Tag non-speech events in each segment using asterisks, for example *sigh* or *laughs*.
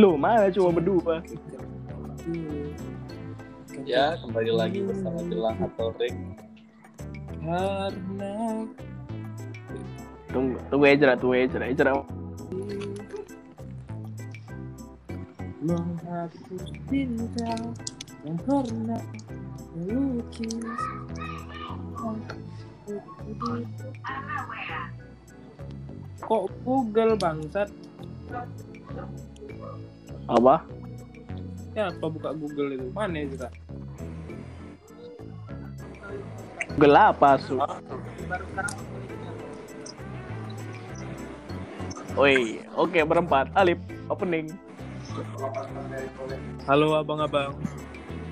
Lu mana cuma berdua? Ya, kembali lagi bersama Jelang atau Ring. Karena Tunggu, tunggu Ejra, tunggu Ejra, Ejra. menghapus cinta yang pernah melukis Kok Google bangsat? Apa? Ya apa buka Google itu? Mana juga? Gelap su. Oi, oke berempat. Alip, opening. Halo abang-abang,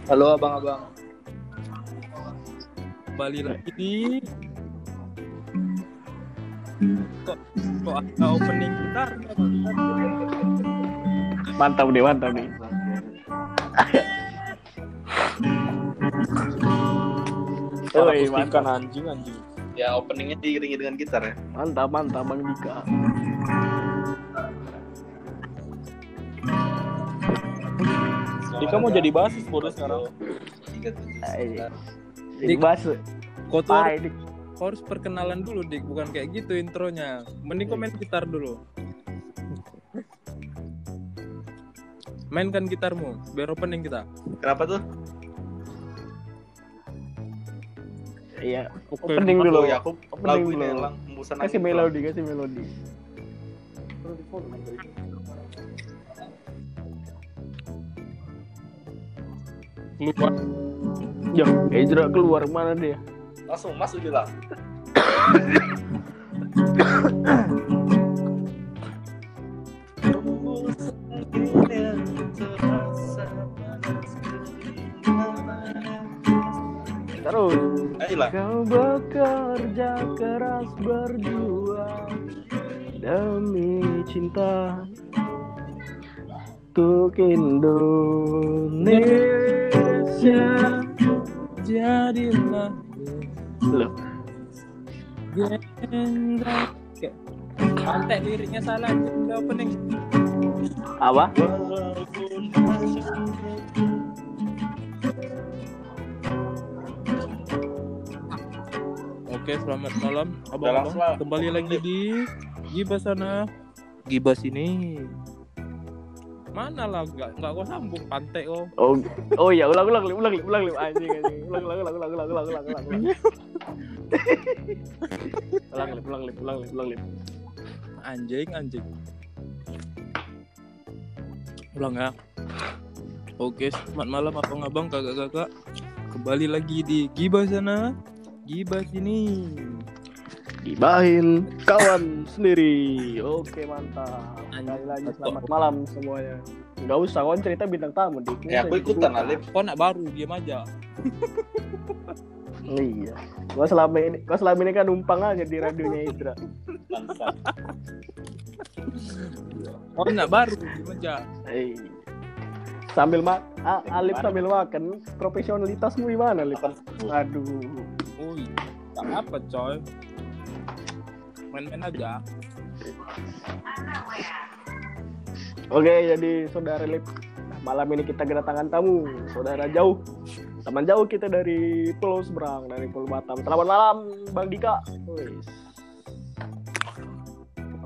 Halo abang-abang. kembali lagi di kok kok ada opening gitar Mantap nih, mantap nih. Oi, mantap, anjing anjing. Ya openingnya diiringi dengan gitar ya. mantap, mantap, Bang Dika. Dika mau jadi basis bodoh sekarang. Jadi bahas. Kau tuh harus perkenalan dulu dik, bukan kayak gitu intronya. Mending kau main gitar dulu. Mainkan gitarmu, biar opening kita. Kenapa tuh? Iya, opening dulu. Ya aku Opening lagu ini dulu. lang hembusan Kasih angin melodi, kasih melodi. Lupa. Ya, Ejra keluar mana dia? Langsung masuk Jelang. *coughs* Terus. Ayolah. Kau bekerja keras berjuang demi cinta untuk Indonesia. Jadilah Loh, legenda. Oke. Pantek liriknya salah, udah opening. Apa? Oke, selamat malam langsung lah. Kembali lagi di Gibas sana. Gibas ini. Mana lah, nggak nggak kau sambung pantai kau. Oh, oh ya, ulang ulang ulang ulang ulang ulang anjing anjing. Ulang ulang ulang ulang ulang ulang ulang ulang. Ulang ulang ulang ulang ulang ulang ulang. Anjing, anjing. Ulang ya. Oke, selamat malam abang-abang, kakak-kakak. Kembali lagi di Gibas sana. Gibas ini. Gibahin kawan sendiri. Oke, mantap. Sekali lagi selamat malam semuanya. Enggak usah kon cerita bintang tamu, Dik. Ini Ya aku saya ikutan. Alif. Kau nak baru, diam aja. Iya. Gua selama ini, gua selama ini kan numpang aja di radionya Idra. Kau nak baru. Eh. Sambil mak, Alif sambil makan, profesionalitasmu gimana, Alif? Aduh. Ui, tak apa coy. Main-main aja. Oke, jadi saudara Lip, malam ini kita kedatangan tamu, saudara jauh, teman jauh kita dari Pulau Seberang, dari Pulau Batam. Selamat malam, Bang Dika. Wis.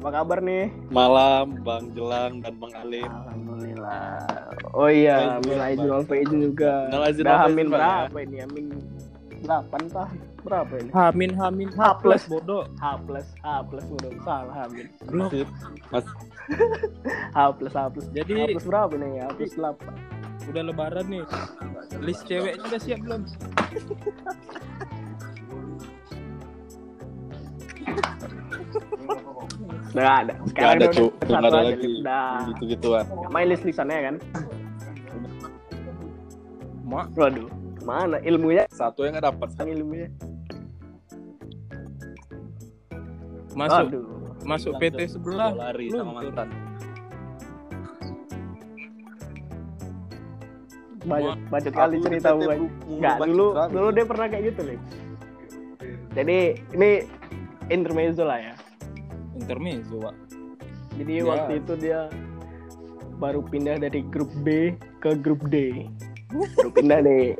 Apa kabar nih? Malam Bang Jelang dan Bang Alif. Alhamdulillah. Oh iya, Aizin baik. wal faizin juga. Minal wal faizin, ya. berapa ini? Amin 8 tah? Berapa ini? Hamin, hamin, H plus. bodoh. H plus, H plus udah salah Amin. Belum. Masih, mas, *laughs* H plus, H plus. Jadi- H plus berapa nih? H plus 8. Udah lebaran nih. List ceweknya udah siap belum? *laughs* Udah ada. Gak Sekarang ada udah cu, gak ada lagi Udah. gitu-gituan. Main list lisannya kan? Mak, Waduh. Mana ilmunya? Satu yang gak dapat. Sang ilmunya. masuk Aduh. masuk PT sebelah. lari sama mantan. Banyak, Ma- banyak kali cerita bu- Enggak, dulu dulu dia pernah kayak gitu, Lip. Jadi ini intermezzo lah ya. Intermezzo, Pak. Jadi Ya. waktu itu dia baru pindah dari grup B ke grup D. Baru pindah deh.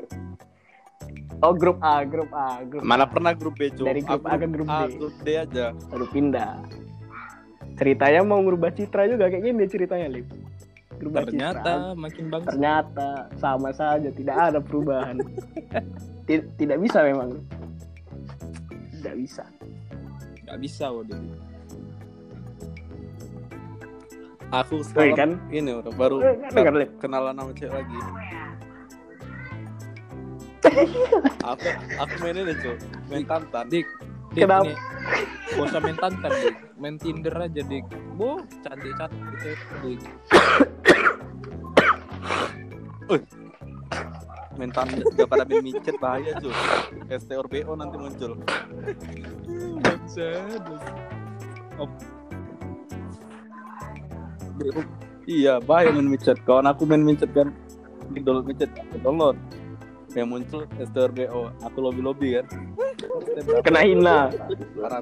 Oh grup A, grup A, grup Mana A. pernah grup B, Cuk? Dari grup A ke grup A, D. grup D aja. baru pindah. Ceritanya mau ngubah citra juga kayak gini ceritanya, Lip. Citra. Ternyata makin bangsa. ternyata sama saja tidak ada perubahan Ti- tidak bisa memang tidak bisa Gak bisa waduh. Aku Woi, sekarang kan ini udah baru Eh, kenalan sama cewek lagi. aku aku main ini cuy, main tantan. Dik, dik Kenapa? nih. Gak usah main tantan, dik. Main Tinder aja, dik. Bu, cantik-cantik gitu, dik. Main tantan gak pada main micet bahaya cuy. STRBO nanti muncul. Bangsat. Oh. Bro, Iya, bahaya main micet. Kawan aku main micet kan. Di download micet, aku download. Yang muncul STRBO, aku lobby lobby kan. kena hina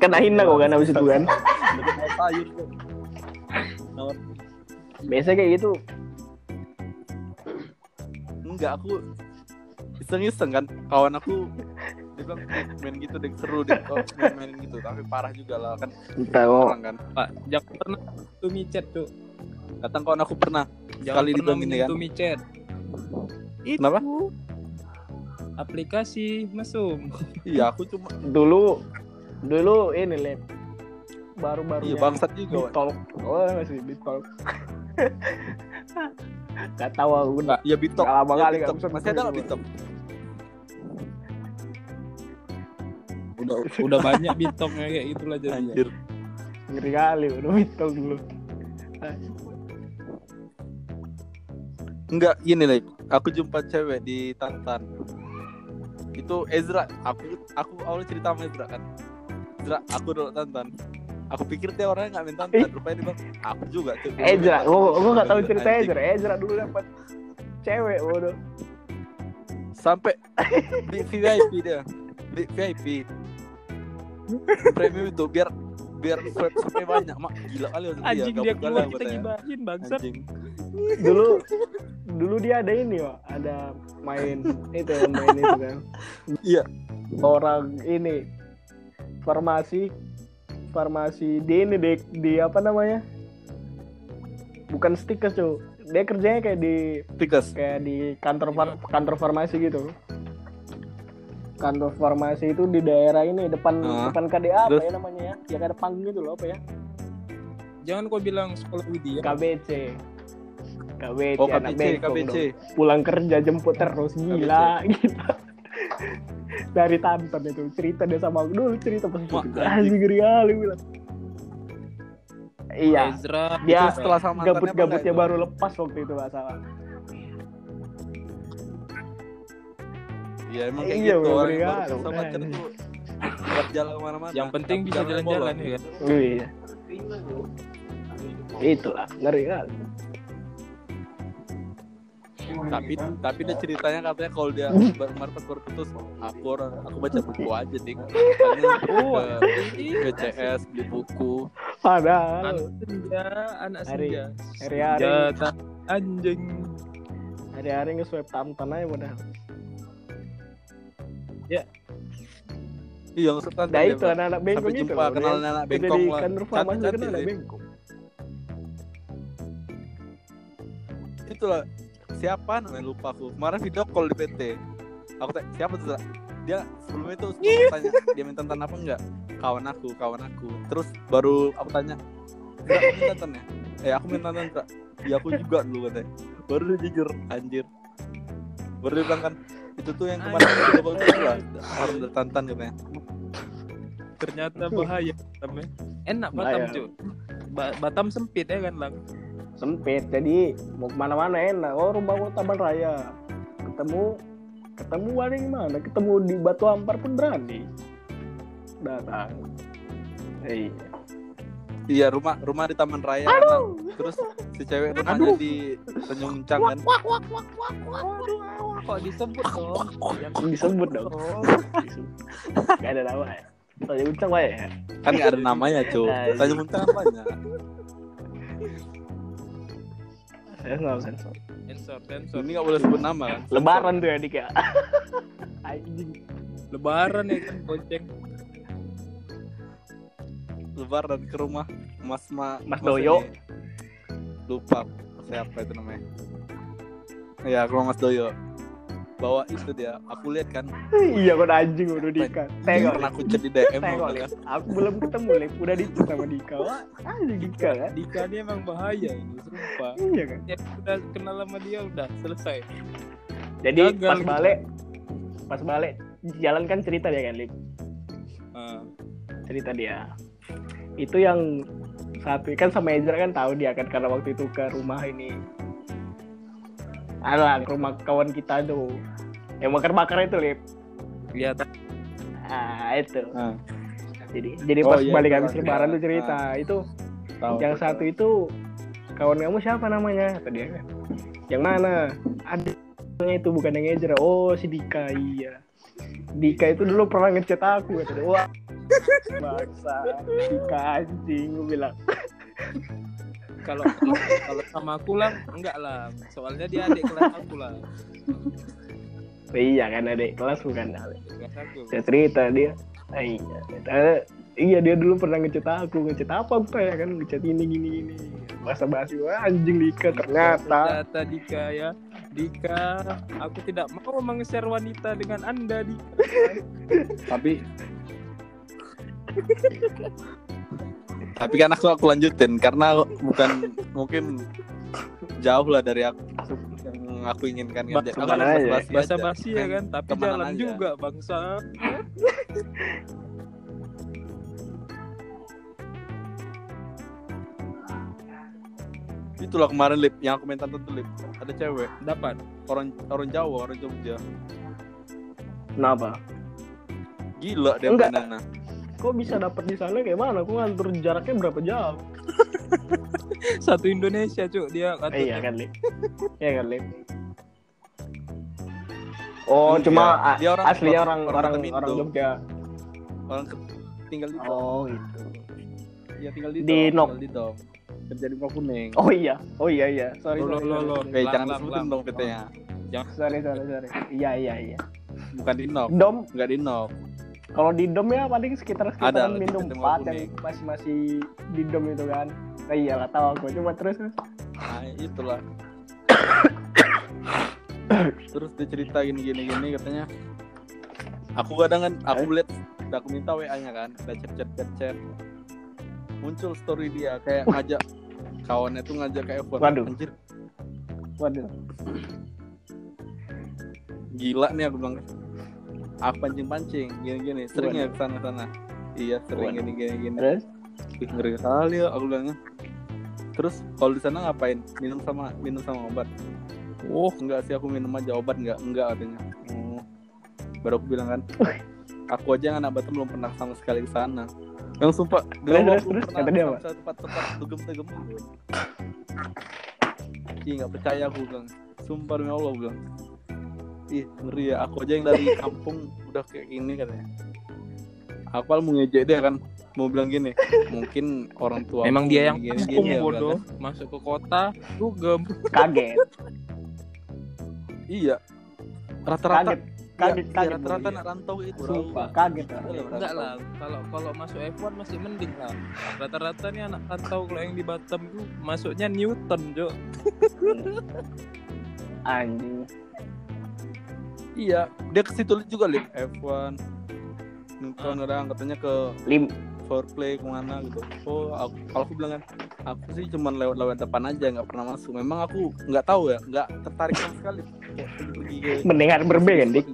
kena hina kok kan abis itu kan biasanya kayak gitu Enggak, aku iseng-iseng kan. Kawan aku dia bilang "Eh, main gitu deh seru deh kok main, main gitu tapi parah juga lah kan entah kok orang kan Pak, jangan pernah tuh micet tuh. datang kawan aku pernah Jangan Sekali pernah dibilang gini menyentuh micet. Itu Kenapa? aplikasi mesum. *laughs* iya aku cuma dulu dulu ini lep baru-baru iya bangsat juga bitol oh masih bitol Gak tahu aku udah iya bitok Gak lama Iya, kali Bitok. gak bisa masih ada nggak masuk. bitok Udah *laughs* udah banyak bitoknya kayak gitulah jadinya. anjir. Ngeri kali udah bitol dulu. Enggak gini lah aku jumpa cewek di Tantan. Itu Ezra. Aku aku awalnya cerita sama Ezra kan? Ezra aku dulu Tantan. Aku pikir dia orangnya nggak main Tantan. Ih. rupanya dia bilang aku juga cuy." Ezra gua gua gak tahu cerita Ezra. Ezra dulu dapat cewek bodoh. Sampai di VIP dia. Di VIP premium itu biar biar swipe banyak mak. Gila kali waktu Anjing dia keluar kita gibahin bangsat. anjing. Dulu dulu dia ada ini Wak. ada main itu main itu kan. Iya. orang ini farmasi farmasi di ini di, di apa namanya? Bukan stiker cuy dia kerjanya kayak di tikas kayak di kantor far- kantor farmasi gitu kantor farmasi itu di daerah ini depan Ah. depan KDA apa Terus? ya namanya ya yang ada panggung gitu loh apa ya Jangan kau bilang sekolah Widya. KBC KBC oh anak KBC bengkok KBC dong. pulang kerja jemput terus gila *laughs* gitu dari Tantan itu cerita dia sama aku dulu cerita pas itu ngeri kali bilang iya Ezra. dia setelah sama gabut-gabutnya itu? baru lepas waktu itu nggak salah Iya emang kayak Iya, gitu. orang yang baru sama pacar itu buat jalan ke mana-mana. Yang penting Tapi bisa jalan-jalan ya kan. iya. Itulah ngeri kali. Tapi tapi dia ceritanya katanya kalau dia kemarin pas baru putus aku orang aku baca buku aja ding *laughs* Oh, ke BCS beli buku. Padahal anak senja, anak Hari- senja. hari-hari. Senjata anjing. hari-hari nge-swipe Tantan aja padahal iya nggak suka nah itu anak-anak bengkok itu jumpa kenal anak bengkong lah. kantor farmasi cantik kan cantik anak bengkok itulah. Siapa? Namanya lupa aku. Kemarin video call di PT aku tanya siapa tuh? Zak?" dia sebelumnya sebelum aku tanya dia minta tantan apa enggak? Kawan aku kawan aku. Terus baru aku tanya aku minta tantan ya? Eh aku minta tantan Zak." ya aku juga dulu katanya. Baru dia jujur anjir. Baru dia bilang kan itu tuh yang kemarin aku coba itu lah harus ada tantan katanya. Ternyata bahaya Batam ya. Enak Batam Bahaya. cuy. Ba- Batam sempit ya kan lang. sempit jadi mau ke mana-mana enak. Oh rumah gua Taman Raya. Ketemu ketemu paling mana? Ketemu di Batu Ampar pun berani. Datang iya. Iya rumah rumah di Taman Raya kan. terus si cewek rumahnya di Tanjung Uncang kan Kok disebut dong? Yang disebut dong *laughs* gak ada nama ya Tanya ucang wae ya kan nggak ada namanya cuy Anjing. Tanjung Uncang kan banyak Sensor, sensor. Sensor, sensor. Ini nggak boleh sebut nama kan? Lebaran tuh ya dik ya. *laughs* Anjing. Lebaran ya kan bonceng. Lebaran ke rumah Mas Ma Mas Doyo. Lupa siapa itu namanya. Ya, ke rumah Mas Doyo. Bawa itu dia. Aku lihat kan. Iya kok anjing udah Dika. Tengok. Pernah aku chat di DM Tengok. Aku belum ketemu Lip, udah dicet sama Dika. Wah, anjing Dika kan. Dika dia emang bahaya ini, sumpah. Iya kan. Ya, udah kenal sama dia udah selesai. Jadi Gagal pas gitu. balik pas balik jalan kan cerita dia kan Lip. Ah, cerita dia itu yang satu kan sama Ezra kan tahu dia kan karena waktu itu ke rumah ini Alah, ke rumah kawan kita tuh yang bakar-bakar itu lip. Lihat ah itu. Ah, jadi jadi Oh, pas iya, balik habis lah. lebaran Iya. tuh cerita itu tahu. yang satu itu kawan kamu siapa namanya? Kata dia. Kan yang mana? Ada itu bukan yang Ezra. Oh si Dika iya. Dika itu dulu pernah ngechat aku kata dia. Wah *laughs* baksa Dika anjing gue bilang *laughs* kalau kalau sama aku lah enggak lah. Soalnya dia adik kelas aku lah. Iya kan adik kelas bukan Adik kelas aku. Saya cerita dia. Ah, iya. Eh, iya dia dulu pernah ngechat aku ngechat apa apa ya kan ngechat ini gini gini. Bahasa basi wah anjing Dika ternyata. Ternyata Dika ya. Dika aku tidak mau meng-share wanita dengan anda Dika. Tapi *laughs* tapi kan aku aku lanjutin karena bukan mungkin jauh lah dari aku yang aku inginkan kan. Aku ke mana aja? basa-basi basa aja. basi ya kan tapi Kemanan jalan aja. juga bangsa Itulah kemarin lip yang aku minta tuh lip ada cewek dapat orang orang Jawa orang Jogja kenapa gila dia Enggak. mainannya. Kok bisa dapet di sana kayak mana? Aku ngantur jaraknya berapa jauh? *laughs* Satu Indonesia cuk dia Eh, iya kan Lip? Iya kan Lip? Oh Iya, cuma a- dia orang- aslinya orang- orang orang orang Jogja. Orang ke- tinggal di dom oh gitu. Ya tinggal di, Di dom tinggal di dom kerja di kuning. Oh iya. Oh iya iya. Sorry Lo, sorry, lo, lo, sorry. Eh, jangan lang. dong PT-nya sorry sorry sorry. Iya iya iya. Bukan di Nok. Dom. Nggak di Nok kalau di dom ya paling sekitar Ada, sekitaran di minum empat yang masih masih di dom itu kan. Nah iyalah tahu aku. Cuma terus nah itulah. Terus dia cerita gini gini gini katanya. Aku kadang kan aku Eh? lihat udah aku minta wa nya kan udah chat chat chat chat muncul story dia kayak ngajak kawannya tuh ngajak kayak F1 Waduh. anjir. Waduh. Gila nih aku bilang aku pancing pancing gini gini sering ya ke sana sana iya sering gini gini gini terus? Ih, ngeri kali ya aku bilangnya. Terus kalau di sana ngapain? Minum sama minum sama obat? Oh. Enggak sih aku minum aja obat enggak enggak katanya oh. baru aku bilang kan *laughs* aku aja yang anak Batam belum pernah sama sekali ke sana. Yang sumpah Terus, terus, pernah kata dia apa? satu tempat-tempat dugem-dugem. Ih nggak percaya aku bilang. Sumpah demi Allah bilang ih ngeri ya. Aku aja yang dari kampung udah kayak gini katanya. Apal mau ngejek dia kan. Mau bilang gini mungkin orang tua Emang dia yang gini, gini ya, bodoh bilang masuk ke kota dugem kaget. Kan. iya. Rata-rata kaget. Kaget iya, kaget. rata-rata anak rantau itu. Sumpah kaget Iya, orang. enggak lah. Kalau kalau masuk F1 masih mending lah. Rata-rata nih anak rantau kalau yang di Batam tuh masuknya Newton cuk. Anjing iya dia ke situ juga lip. F1 Newton orang katanya ke lim. foreplay ke mana gitu. Oh aku, kalau aku bilang kan aku sih cuman lewat-lewat depan aja nggak pernah masuk. Memang aku nggak tahu ya nggak tertarik sama sekali. *laughs* Mendengar berbe kan dik?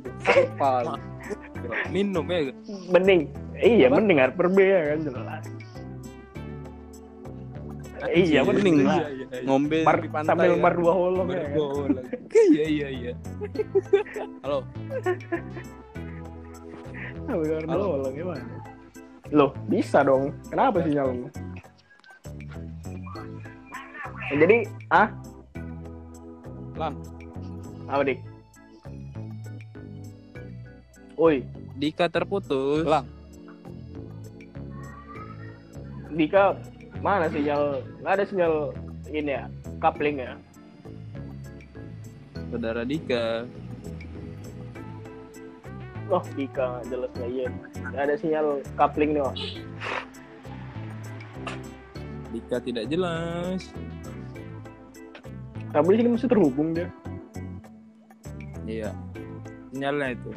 Minum ya mending iya mendengar berbe ya kan jelas iya Anjir, mending lah. Iya, iya, iya. ngombe Mar- di pantai sambil berdua holong ya kan Bergol. *laughs* iya iya iya. Halo. Sambil berdua Halo. holong gimana? Loh bisa dong. Kenapa sih nyalon jadi ah? Lang apa dik? Oi, Dika terputus. Lang Dika mana sinyal? Nggak ada sinyal ini ya, coupling ya. saudara Dika Oh, Dika jelas nggak iya. Nggak ada sinyal coupling nih, Wak. Dika tidak jelas Kabel sini masih terhubung dia. iya sinyalnya itu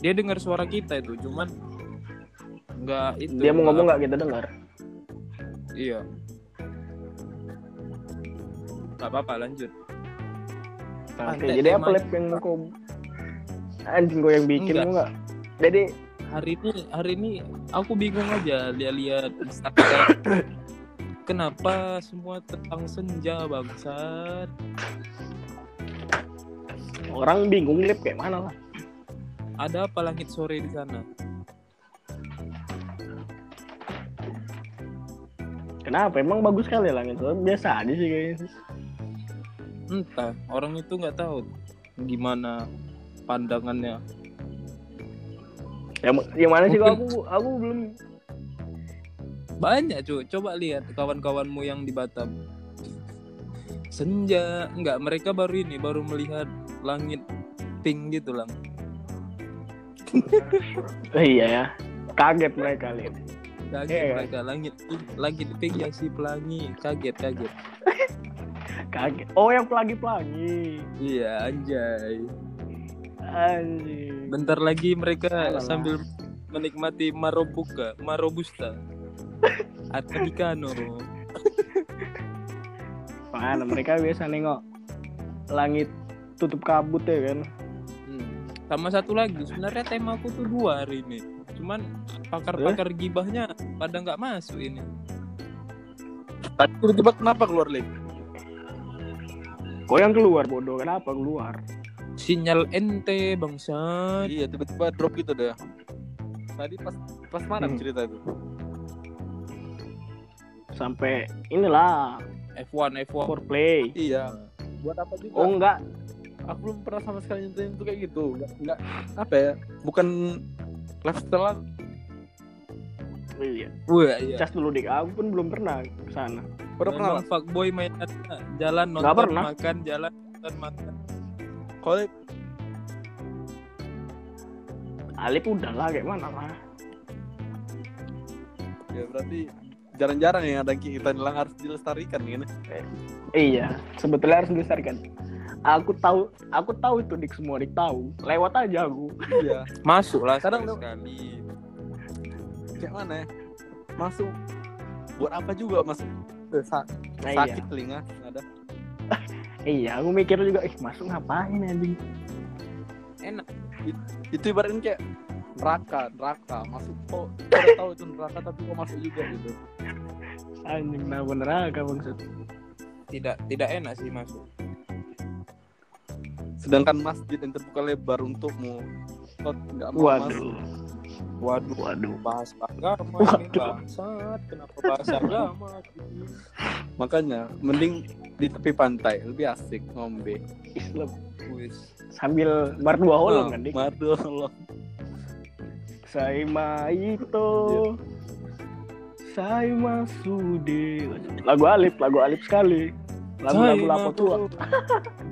dia dengar suara kita itu cuman nggak itu Dia mau ngomong nggak kita dengar. Iya nggak apa-apa lanjut Oke, jadi apa lab yang kau anjing kau yang bikin Enggak. lu nggak? Jadi hari ini hari ini aku bingung aja lihat-lihat Instagram *coughs* kenapa semua tentang senja bangsat orang bingung lab kayak mana lah. ada apa langit sore di sana Kenapa? Emang bagus sekali langit. Biasa aja sih kayaknya. entah orang itu nggak tahu gimana pandangannya Yang, yang mana sih aku aku belum banyak cuy coba lihat kawan-kawanmu yang di Batam senja enggak mereka baru ini baru melihat langit pink gitu lang *laughs* iya ya. Kaget mereka lihat. Kaget Iya, kan? mereka langit pink langit pink ya si pelangi kaget kaget *laughs* Kaget. Oh, yang pelangi-pelangi. iya anjay Anjing. bentar lagi mereka Alah. sambil menikmati marobuka marobusta *laughs* Arabica,no Mana mereka biasa nengok langit tutup kabut ya kan. Hmm. Sama satu lagi, sebenarnya temaku tuh dua hari ini. Cuman pakar-pakar gibahnya pada nggak masuk ini. Tadi tiba-tiba kenapa keluar link? Kok yang keluar bodoh? Kenapa keluar? Sinyal ente bangsat. Iya tiba-tiba drop gitu deh. Tadi pas pas mana Hmm. cerita itu? Sampai inilah F1 F1. for play. Iya. Buat apa juga? Oh enggak, Aku belum pernah sama sekali nyentuhin itu kayak gitu. Enggak, enggak apa ya? Bukan lifestyle iya. Wah, iya. Cas dulu dik. Aku pun belum pernah ke sana. Pernah pernah Memang fuckboy mainan jalan nonton pernah. makan jalan nonton makan. Kalau Alip udah lah kayak mana lah. ya berarti jarang-jarang yang ada kita bilang harus dilestarikan kan. Iya, sebetulnya harus dilestarikan. Aku tahu, aku tahu itu dik semua dik tahu. Lewat aja aku. Iya. *laughs* Masuk lah Kadang sekali. Kayak mana ya? Masuk buat apa juga masuk? Eh, sa- Nah, sakit telinga ada. *laughs* Iya, aku mikir juga, ih masuk ngapain anjing? Enak. Itu ibaratnya kayak neraka, neraka masuk kok udah tahu itu neraka tapi kok masuk juga gitu. *laughs* Anjing, nah bener agak maksud. Tidak tidak enak sih masuk. Sedangkan masjid yang terbuka lebar untukmu, kok nggak mau masuk. Waduh, Waduh, waduh. bahas agama ini Waduh. bangsat. Kenapa bahas agama? Makanya mending di tepi pantai lebih asik ngombe. Islam Wis. sambil berdua holong Oh, kan dik. Madu Allah. Saya itu Saya Masude Lagu Alip, lagu Alip sekali Lagu-lagu lapo tua *laughs*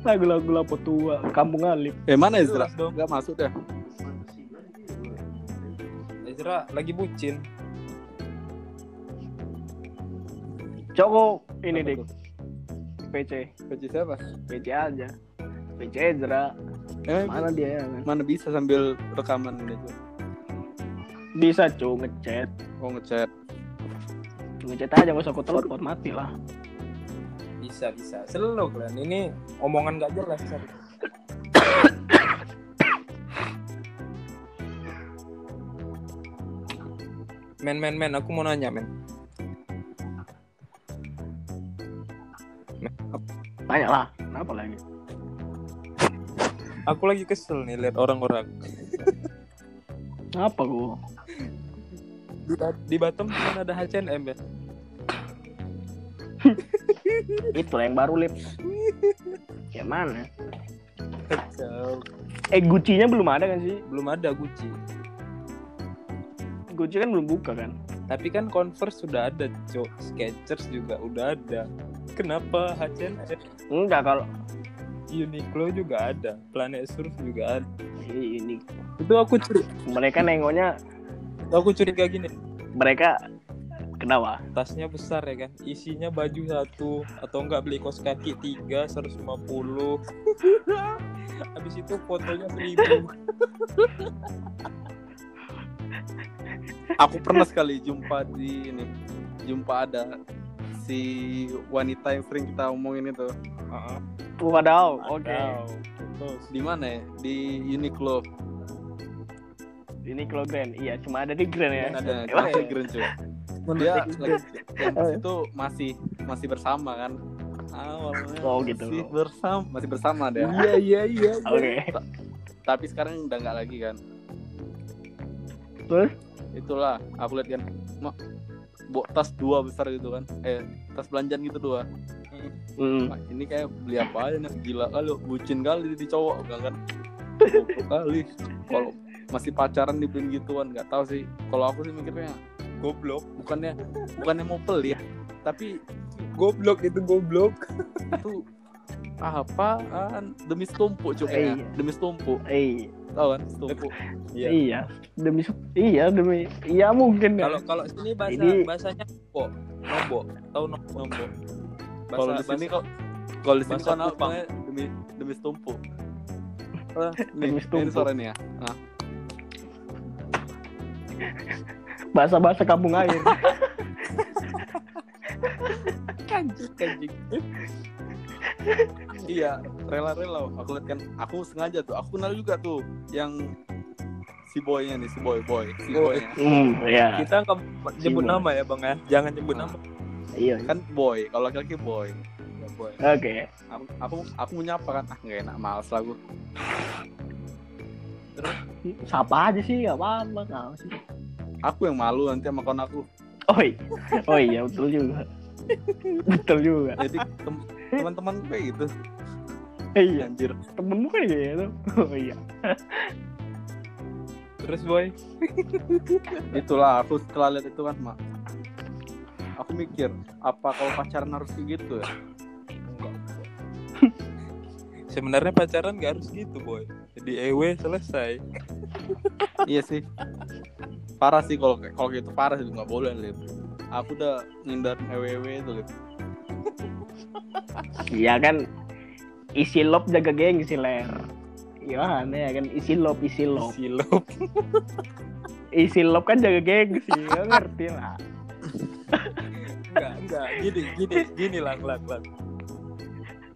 Lagu-lagu lapo tua Kampung Alip Eh mana Ezra? Jelas dong. Gak masuk deh. Ezra lagi bucin. Coko ini Apa dik tuh? PC Kunci siapa? PC aja PC Ezra Eh, Mana dia ya kan mana bisa sambil rekaman gitu. Bisa cu ngechat Oh ngechat. Ngechat aja gak usah aku telepon mati lah Bisa bisa. Selalu kalian ini omongan gak jelas. Sar. Men men men aku mau nanya men. Tanya lah Kenapa lagi Aku lagi kesel nih lihat orang-orang Apa gua di, di Batam cuma ada H&M ya. *laughs* Itu yang baru lip Kayak mana Kacau. Eh Gucci-nya belum ada kan sih Belum ada Gucci. Gucci kan belum buka kan Tapi kan Converse sudah ada, cok. Skechers juga udah ada. Kenapa H&M Enggak kalau Uniqlo juga ada, Planet Surf juga ada. ini Itu aku curi, mereka nengoknya aku curiga gini. mereka kenapa? tasnya besar ya kan isinya baju satu atau enggak beli kos kaki tiga 150 *laughs* habis itu fotonya seribu *laughs* Aku pernah sekali jumpa di ini, jumpa ada si wanita yang sering kita omongin itu Wadaw, oke. Terus, di mana ya? Di Uniqlo. Ini Klo Grand, iya cuma ada di Grand ya. Ada Emang ada ya? Grand cuy. Dia lagi yang situ masih masih bersama kan. Awalnya Oh, gitu. Masih bersama, masih bersama dia. iya iya iya Oke. Tapi sekarang udah nggak lagi kan. Terus? Itulah, aku lihat kan, mak, bawa tas dua besar gitu kan, eh tas belanjaan gitu dua. Hmm. Wah, ini kayak beli apa aja nih gila kali bucin kali di cowok enggak kan *laughs* Goblok kali kalau masih pacaran dibeliin gituan nggak tahu sih kalau aku sih mikirnya goblok. Bukannya bukannya mau pelit tapi goblok itu goblok. itu apaan demi setumpuk coba Iya. demi setumpuk. Eh, tahu kan setumpuk. Iya. iya. Demi iya demi iya mungkin. Ya. kalau kalau sini bahasa Ini- bahasanya nombo. Nombo. Tahu nombo? Kalau di sini kok kalau di sini bahasa kan namanya? Demi demi setumpuk. Ah, nih, Demi ini setumpuk. nih ya ah. Bahasa-bahasa kampung air. kanjik kanjik Iya, rela-rela. Aku lihat kan, aku sengaja tuh. Aku kenal juga tuh yang si boynya nih, si boy boy, si boynya. hmm, iya. kita nggak nyebut Simon. nama ya bang ya jangan nyebut nama Iya. Kan boy, kalau laki-laki boy. ya, boy. Oke. Aku aku aku mau nyapa kan, ah nggak enak, males lah gue. Sapa aja sih, gak apa-apa. Nggak sih. Aku yang malu nanti sama kawan aku. Oh iya. Oh iya, betul juga. betul juga. Jadi tem- teman-teman gue gitu, Eh, iya, anjir. temenmu kan gitu. Oh iya. terus boy Itulah aku setelah lihat itu kan, mak. Aku mikir, apa kalau pacaran harus kayak gitu ya? sebenarnya pacaran gak harus gitu boy jadi ewe selesai iya sih. Parah sih kalau kalau gitu parah sih nggak boleh lihat. Aku udah ngindarin ewe itu lihat. Iya kan isi lop jaga gengsi ler. Gimana ya kan isi lop isi lop. silop Isi lop kan jaga gengsi, ya ngerti lah. enggak enggak gini gini gini lang lang lang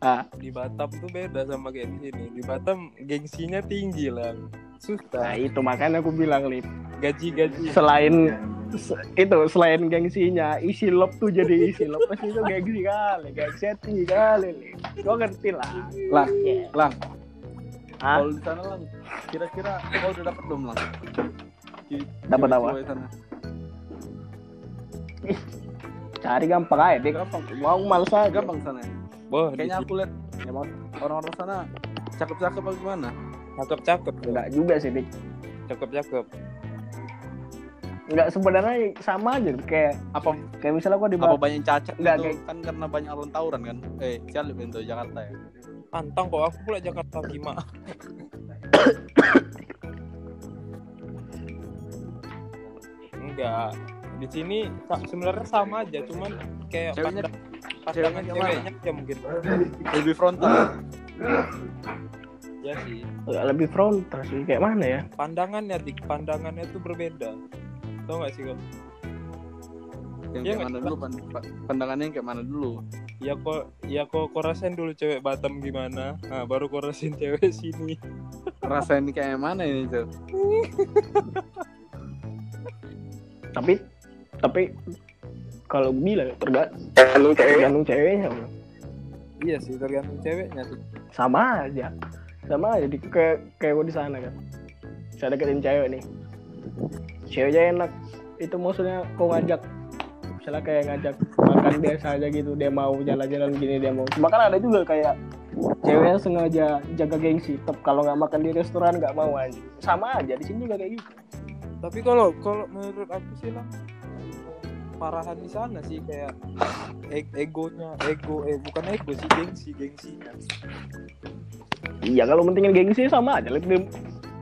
Ah, di Batam tuh beda sama kayak di sini di Batam gengsinya tinggi nah susah itu makanya aku bilang lip. gaji gaji Selain se- itu selain gengsinya, isi lop tuh jadi isi lop pasti itu gengsi kali, gengsi tinggi kali lip. Gua ngerti lah. Lah, Ya. lang. Ah, Kalau di sana lang, kira-kira kau udah dapat belum? Ki- Dapat apa? cari gampang aja deh. Gampang, Mau males aja. gampang sana. ya? Boh di Kayaknya aku lihat emang orang-orang sana cakep-cakep apa gimana? cakep cakep Enggak juga sih, Dik. cakep cakep Enggak sebenarnya sama aja kayak Apa kayak misalnya gua di apa banyak cacat Enggak, gitu? kayak- Kan karena banyak orang tawuran kan? Eh, siapa itu Jakarta ya? pantang kok aku pula Jakarta Kima enggak *laughs* di sini sebenarnya sama aja cuman kayak pandang- ceweknya ceweknya ya mungkin. Lebih frontal. ya sih. Enggak lebih frontal sih. Kayak mana ya? pandangannya dik. Pandangannya tuh berbeda. Tau gak sih kok Yang Iya kayak mana dulu? Pan- pa- pandangannya yang kayak mana dulu? ya kok ya kok kok rasain dulu cewek Batam gimana? Nah baru kok rasain cewek sini. Rasain kayak mana ini tuh? *laughs* Tapi tapi kalau bilang tergantung tergantung ceweknya bro. iya sih tergantung ceweknya sih. Sama aja. Sama aja di kayak kayak gua di sana kan. Saya deketin cewek nih. Ceweknya enak. Itu maksudnya kau ngajak misalnya kayak ngajak makan biasa aja gitu. Dia mau jalan-jalan gini dia mau. Cuma kan ada juga kayak ceweknya sengaja jaga gengsi. Tetap kalau nggak makan di restoran nggak mau aja sama aja di sini juga kayak gitu. Tapi kalau kalau menurut aku sih lah keparahan di sana sih kayak e- egonya ego eh bukan ego sih gengsi gengsinya Iya kalau pentingin gengsi sama aja. Dim.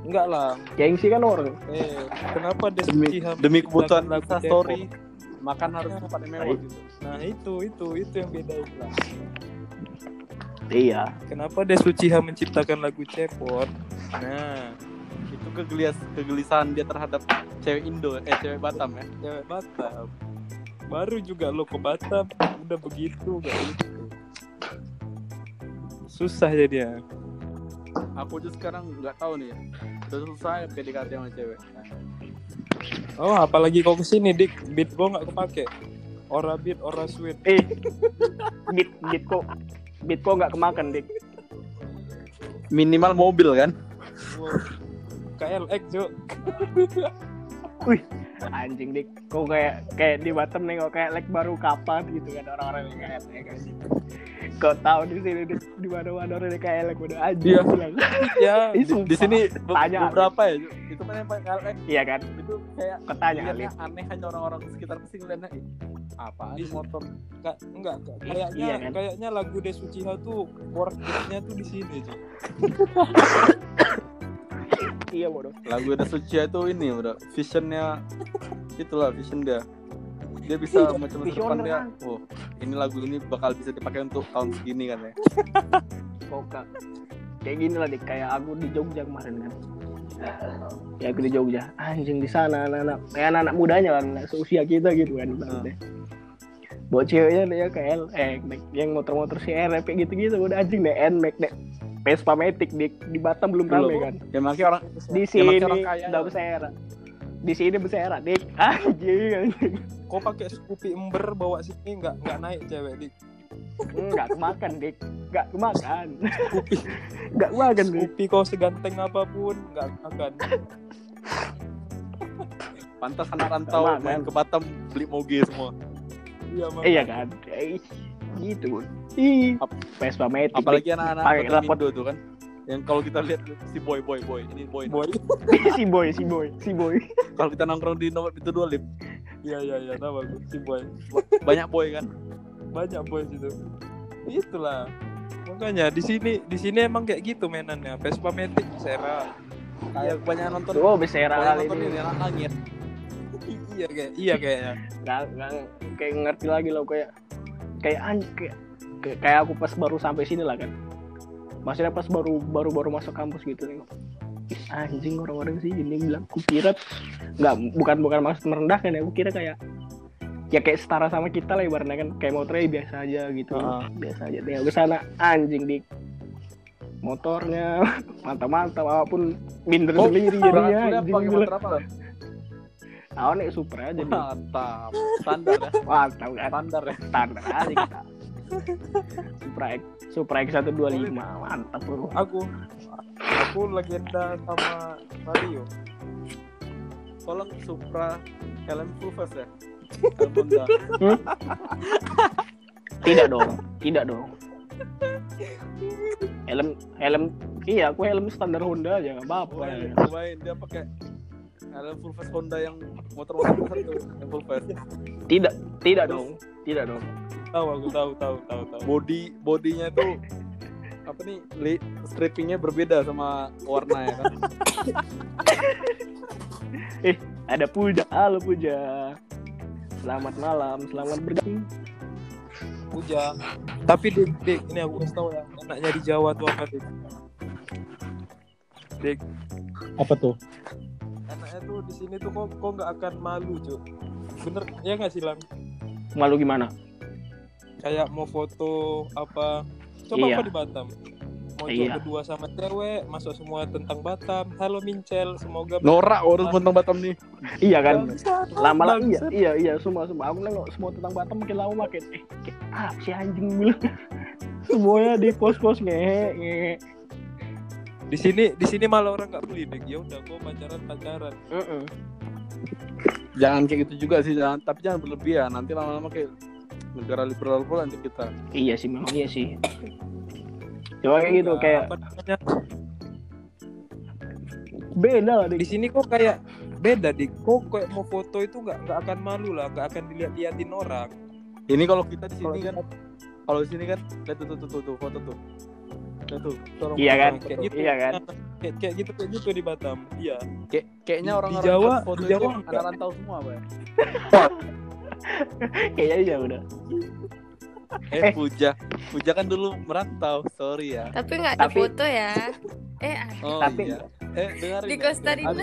enggak lah Gengsi kan orang. eh kenapa dia demi Suci demi kebutuhan lagu story makan harus tempat yang mewah gitu nah itu itu itu yang beda itu lah Iya. kenapa dia Suciha menciptakan lagu cepot nah itu kegelis kegelisahan dia terhadap cewek Indo eh cewek Batam ya cewek Batam baru juga lo ke Batam. Udah begitu gitu. Susah jadinya aku aja sekarang nggak tahu nih. Ya udah susah ya PDKT sama cewek? Oh apalagi kau ke sini dik. Beat gua nggak kepake. Ora beat ora sweet. Eh, bit bit kok. Bit kok nggak kemakan dik. minimal mobil kan? Wow. KLX cuk Anjing dik. Kok kayak kayak di Batam nih kok kayak like baru kapan gitu kan orang-orang yang kayak anjing. Kau tahu di sini di, di mana-mana orang yang kayak like udah anjing Iya. bilang. *laughs* ya di, di sini Tanya. beberapa ya itu kan yang paling KLX Iya kan? itu kayak Ketanya aneh hanya orang-orang sekitar pasti ngeliatnya apaan Di- motor Nggak, enggak, enggak. kayaknya Iya kan? kayaknya lagu Desuchiha tuh worknya tuh di sini cuy *laughs* Iya bodoh. lagu ada suci itu ini bro visionnya itulah vision dia dia bisa Iya, macam depan dia kan. oh ini lagu ini bakal bisa dipakai untuk tahun segini kan ya Kok kayak gini lah dik kayak aku di Jogja kemarin kan. Ya aku di Jogja. Anjing di sana anak-anak kayak anak-anak mudanya kan anak seusia kita gitu kan. ibaratnya. Buat ceweknya dia kayak eh yang motor-motor CRP gitu-gitu udah anjing deh Nmax deh. Vespa Matic di, di Batam belum rame Belum. kan. ya makanya orang Di Ya, sini orang kaya udah lah. bersera. Di sini bersera dik. *laughs* Anjing anjing. kok pakai Scoopy ember bawa sini nggak nggak naik cewek dik Enggak kemakan dik. Enggak kemakan. Enggak *laughs* kemakan dik. Scoopy kau seganteng apa pun nggak akan pantas anak rantau main kan? ke Batam beli moge semua iya. Iya kan. Gitu. Bun. Ih, Vespa Matic. apalagi anak-anak Pakai rapot. Tuh kan. Yang kalau kita lihat si boy boy boy. Ini boy. Boy. *laughs* *laughs* Si boy, si boy, si boy. kalau kita nongkrong di nomor itu dua lip. Iya iya iya. Tahu si boy. Banyak boy kan? Banyak boy itu itulah. Makanya di sini di sini emang kayak gitu mainannya. Vespa Matic Sera kayak kebanyakan nonton Oh, kebanyakan kali nonton ini. ini anak langit. *laughs* Iya kayak iya kayaknya Nggak, nggak, kayak ngerti lagi loh kayak kayak anj kayak, kayak, aku pas baru sampai sini lah kan. Maksudnya pas baru baru baru masuk kampus gitu nih. Ih, anjing orang-orang sih ini bilang kukira nggak bukan bukan maksud merendahkan ya aku kira kayak ya kayak setara sama kita lah ibaratnya kan kayak motornya biasa aja gitu Heeh. biasa aja tinggal ke sana anjing di motornya *laughs* mantap-mantap apa pun minder Oh, sendiri jadinya pakai motor apa Aku nih super aja nih. mantap standar ya Mantap kan. standar ya Standar aja kita. Supra X, Supra X125 mantap bro. aku aku legenda sama Mario tolong Supra full face ya Honda Tidak dong, tidak dong. Helm helm iya aku helm standar Honda aja nggak apa-apa. Cobain, cobain dia pakai helm full face Honda yang motor-motor besar tuh yang full face. Tidak, tidak dong, tidak dong. tahu aku tahu tahu tahu tahu. Body bodinya tuh apa nih li, strippingnya berbeda sama warna ya kan? *laughs* Ada Puja, halo Puja. Selamat malam, selamat bergabung. Ujang tapi dik dik ini aku kasih tahu ya enaknya di Jawa tuh apa dik? Dik. Apa tuh enaknya tuh di sini tuh kok kok nggak akan malu cuy bener ya nggak sih lang Malu gimana? kayak mau foto apa coba Iya. apa di Batam mau Iya. berdua sama cewek masuk semua tentang Batam halo Mincel semoga norak urus tentang Batam nih Iya kan? Bangsat, Lama-lama iya, iya, iya, semua semua. Aku nengok semua tentang Batam makin lama makin eh kayak, ah si anjing bilang. *laughs* Semuanya di pos-pos ngehe, ngehe. Di sini di sini malah orang nggak beli dik ya udah gua pacaran pacaran. Heeh. jangan kayak gitu juga sih jangan tapi jangan berlebihan. Nanti lama-lama kayak negara liberal pula nanti kita. Iya sih memang iya sih. Coba kayak gitu kayak beda lah di sini kok kayak beda dik. Kok kayak mau foto itu nggak nggak akan malu lah nggak akan dilihat-liatin orang. Ini kalau kita di sini kan kalau di sini kan lihat tuh tuh, tuh foto tuh. Lihat tuh. Tolong Iya kan? kayak gitu Iya kan? kayak, kayak gitu kayak gitu di Batam iya Kayak kayaknya orang di orang Jawa- foto *laughs* di Jawa anak rantau semua, Pak. Kayaknya iya udah. Eh, Eh. Puja. Puja kan dulu merantau, sorry ya. Tapi nggak ada Tapi- foto ya. Eh, ada. Oh Tapi- iya. Eh, dengarin. Di ya. Costa Rica. *laughs*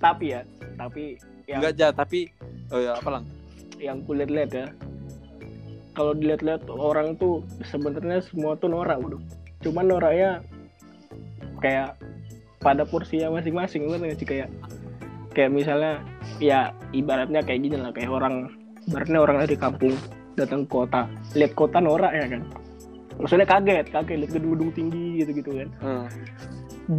Tapi ya, tapi yang Enggak ja, tapi oh ya apa lang? yang kulihat lihat ya. Kalau dilihat-lihat orang tuh sebenarnya semua tuh norak, bro. Cuman noraknya kayak pada porsinya masing-masing nggak sih kayak kayak misalnya ya ibaratnya kayak gini lah kayak orang ibaratnya orang dari kampung datang ke kota lihat kota norak ya kan maksudnya kaget kaget lihat gedung-gedung tinggi gitu gitu kan Hmm.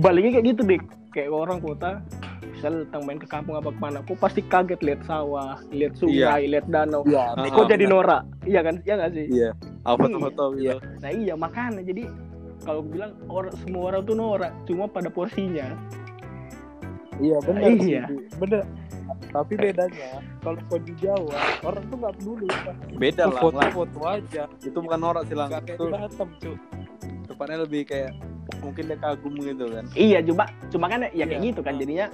baliknya kayak gitu deh kayak orang kota misal datang main ke kampung apa ke mana kok pasti kaget lihat sawah lihat sungai lihat danau iya Ah, kok jadi benar. norak iya kan iya nggak sih Iya. Ah, foto-foto gitu. nah iya makanya jadi kalau bilang orang semua orang tuh norak cuma pada porsinya iya benar Iya. sih, Di. benar tapi bedanya kalau kau di Jawa orang tuh nggak peduli Beda lah. foto foto aja Itu bukan norak sih, Itu di Batam cuy tepatnya lebih kayak mungkin dia kagum gitu kan. iya cuma cuma kan ya kayak Iya. gitu kan jadinya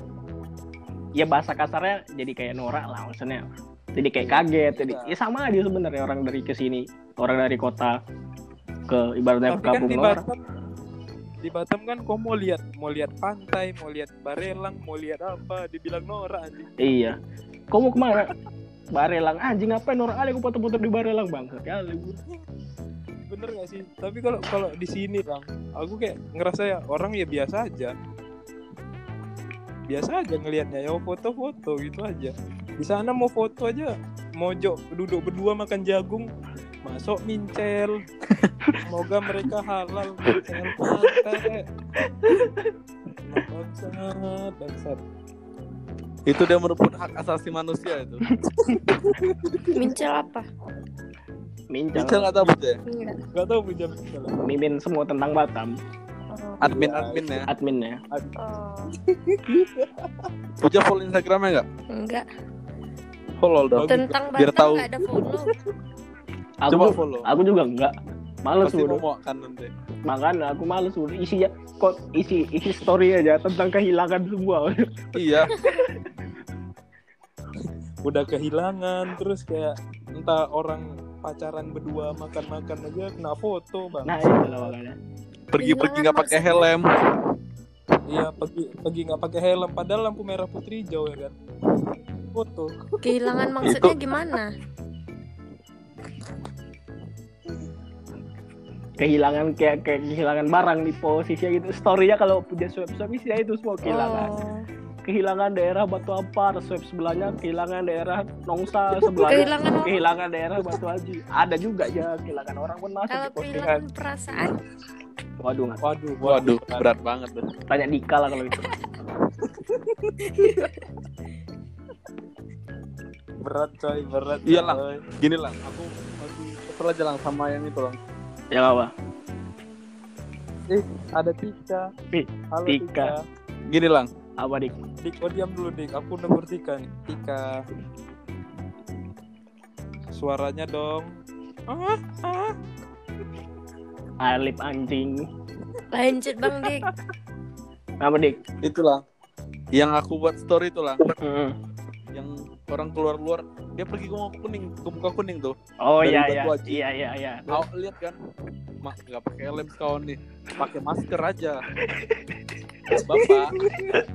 ya bahasa kasarnya jadi kayak norak lah maksudnya jadi kayak kaget jadi Iya. ya sama aja sebenarnya orang dari ke sini orang dari kota ke ibaratnya ke kan kampung di Batam di Batam kan kau mau lihat mau lihat pantai mau lihat Barelang mau lihat apa dibilang norak anjing iya kau mau ke mana Barelang anjing ngapain norak kali aku foto-foto di Barelang bang kali gua. Bener gak sih? Tapi kalau kalau di sini bang aku kayak ngerasa ya orang ya biasa aja. Biasa aja ngelihatnya ya foto-foto gitu aja. Di sana mau foto aja mojok duduk berdua makan jagung masuk mincel. Semoga mereka halal mincel pantai. Bangsat bangsat. Itu dia merebut hak asasi manusia itu. Mincel apa? Mincel Bisa nggak tahu Puja? Enggak. gak tau punya mincel mimin semua tentang Batam Admin Iya. admin ya. adminnya Oh, Puja follow Instagramnya nggak? enggak. Follow dong. Tentang Biar Batam tahu. enggak ada follow. aku Coba follow. aku juga enggak males Pasti udah mau kan nanti. makanya aku males udah isinya kok isi isi story aja tentang kehilangan semua Iya. udah kehilangan terus kayak entah orang pacaran berdua makan-makan aja kena foto bang. Nah lah makanya. Pergi-pergi nggak pakai helm. iya pergi pergi nggak pakai helm. Padahal lampu merah putri hijau ya kan? Foto. Kehilangan maksudnya gimana? kehilangan kayak kayak kehilangan barang di posisinya gitu storynya kalau punya swab swab isinya itu semua kehilangan. Oh. Kehilangan daerah Batu Ampar swab sebelahnya kehilangan daerah Nongsa sebelahnya. Kehilangan kehilangan daerah Batu Haji. Ada juga ya kehilangan orang pun masuk Kalau kehilangan perasaan, waduh nggak waduh Waduh, berat banget tuh. tanya Dika lah kalau itu *laughs* berat coy berat Iya, Lang. Gini lah, aku masih kesel aja lang sama yang itu lang. ya apa? Eh ada Tika. Ih, halo Tika. Tika, Gini lang, apa dik Dik oh diam dulu Dik aku nomor Tika nih Tika suaranya dong ah ah alip anjing lanjut Bang Dik. apa dik itulah. Yang aku buat story itu lang, Mm. yang orang keluar-keluar dia pergi ke muka kuning, ke muka kuning tuh. oh Dari iya Batu iya Haji. iya iya iya Kau lihat kan, mak nggak pakai helm kawan nih, pakai masker aja. Bapak,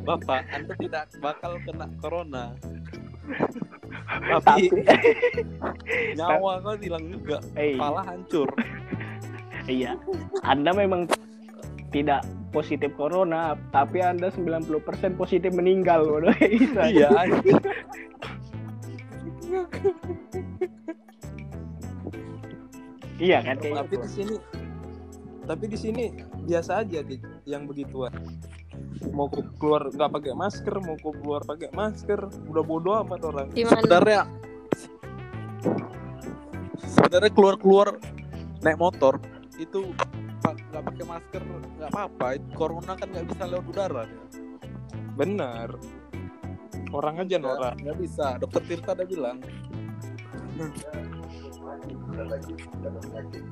bapak, anda tidak bakal kena corona. Tapi *laughs* nyawa kau hilang juga, kepala hancur. Iya. Anda memang tidak positif corona, tapi Anda 90% positif meninggal. Waduh. *laughs* Iya. *laughs* Iya kan kayak tapi di sini tapi di sini biasa aja dik yang begituan mau ku keluar nggak pakai masker mau ku keluar pakai masker udah bodo amat orang. Gimana? sebenarnya sebenarnya keluar keluar naik motor itu nggak pakai masker nggak apa-apa. Corona kan nggak bisa lewat udara benar. Orang aja norak. nggak bisa. Dokter Tirta udah bilang.